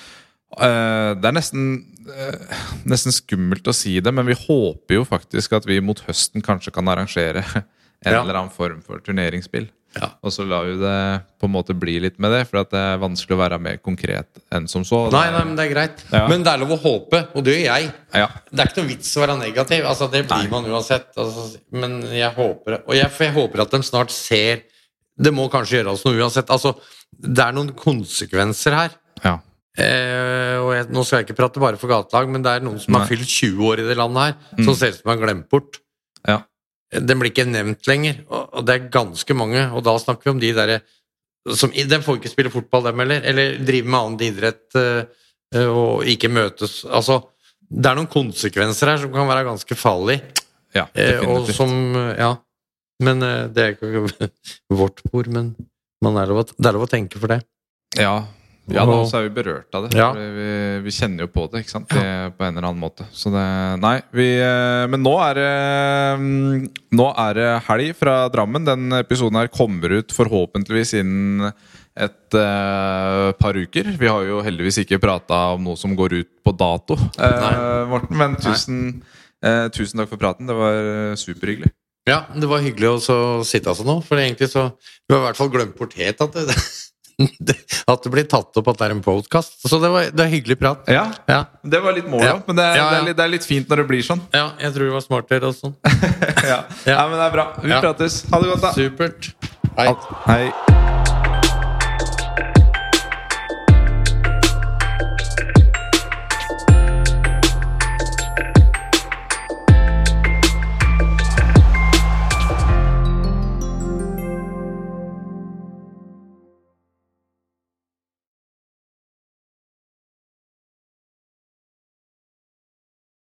det er nesten eh, Nesten skummelt å si det, men vi håper jo faktisk at vi mot høsten kanskje kan arrangere en Ja. eller annen form for turneringsspill. Ja. Og så lar vi det på en måte bli litt med det, for at det er vanskelig å være mer konkret enn som så. Nei, nei, men det er greit. Ja. Men det er lov å håpe, og det gjør jeg. Ja. Det er ikke noe vits å være negativ. Altså, det blir Nei. man uansett. Altså, men jeg håper Og jeg, jeg håper at de snart ser Det må kanskje gjøres noe uansett. Altså, det er noen konsekvenser her. Eh, og jeg, nå skal jeg ikke prate bare for gatelag, men det er noen som Nei. har fylt 20 år i det landet her, som ser ut som de har glemt bort. Ja. Den blir ikke nevnt lenger, og, og det er ganske mange. Og da snakker vi om de derre som De får ikke spille fotball, dem heller. Eller drive med annen idrett eh, og ikke møtes. Altså, det er noen konsekvenser her som kan være ganske farlige. ja Eh, og som Ja. Men eh, det er ikke vårt bord, men man er lov det er lov å tenke for det. Ja, ja da, Og- så er vi berørt av det. Ja. Vi, vi kjenner jo på det ikke sant? Det, på en eller annen måte. Så det, nei, vi, eh, men nå er, det, mm, nå er det helg fra Drammen. Den episoden her kommer ut forhåpentligvis innen et uh, par uker. Vi har jo heldigvis ikke prata om noe som går ut på dato, uh. Morten. Men tusen, uh, tusen takk for praten. Det var eh, superhyggelig. Ja, det var hyggelig å sitte altså nå, for egentlig så Du har i hvert fall glemt bort helt at det, at det blir tatt opp at det er en podkast. Så det var, det var hyggelig prat. Ja, Ja. det var litt målet, Ja. men det, er-. Det, er litt, det er litt fint når det blir sånn. ja, jeg tror det var smartere og sånn. ja. men det er bra. Vi prates. Ha det godt, da. Supert. Hei. Hei.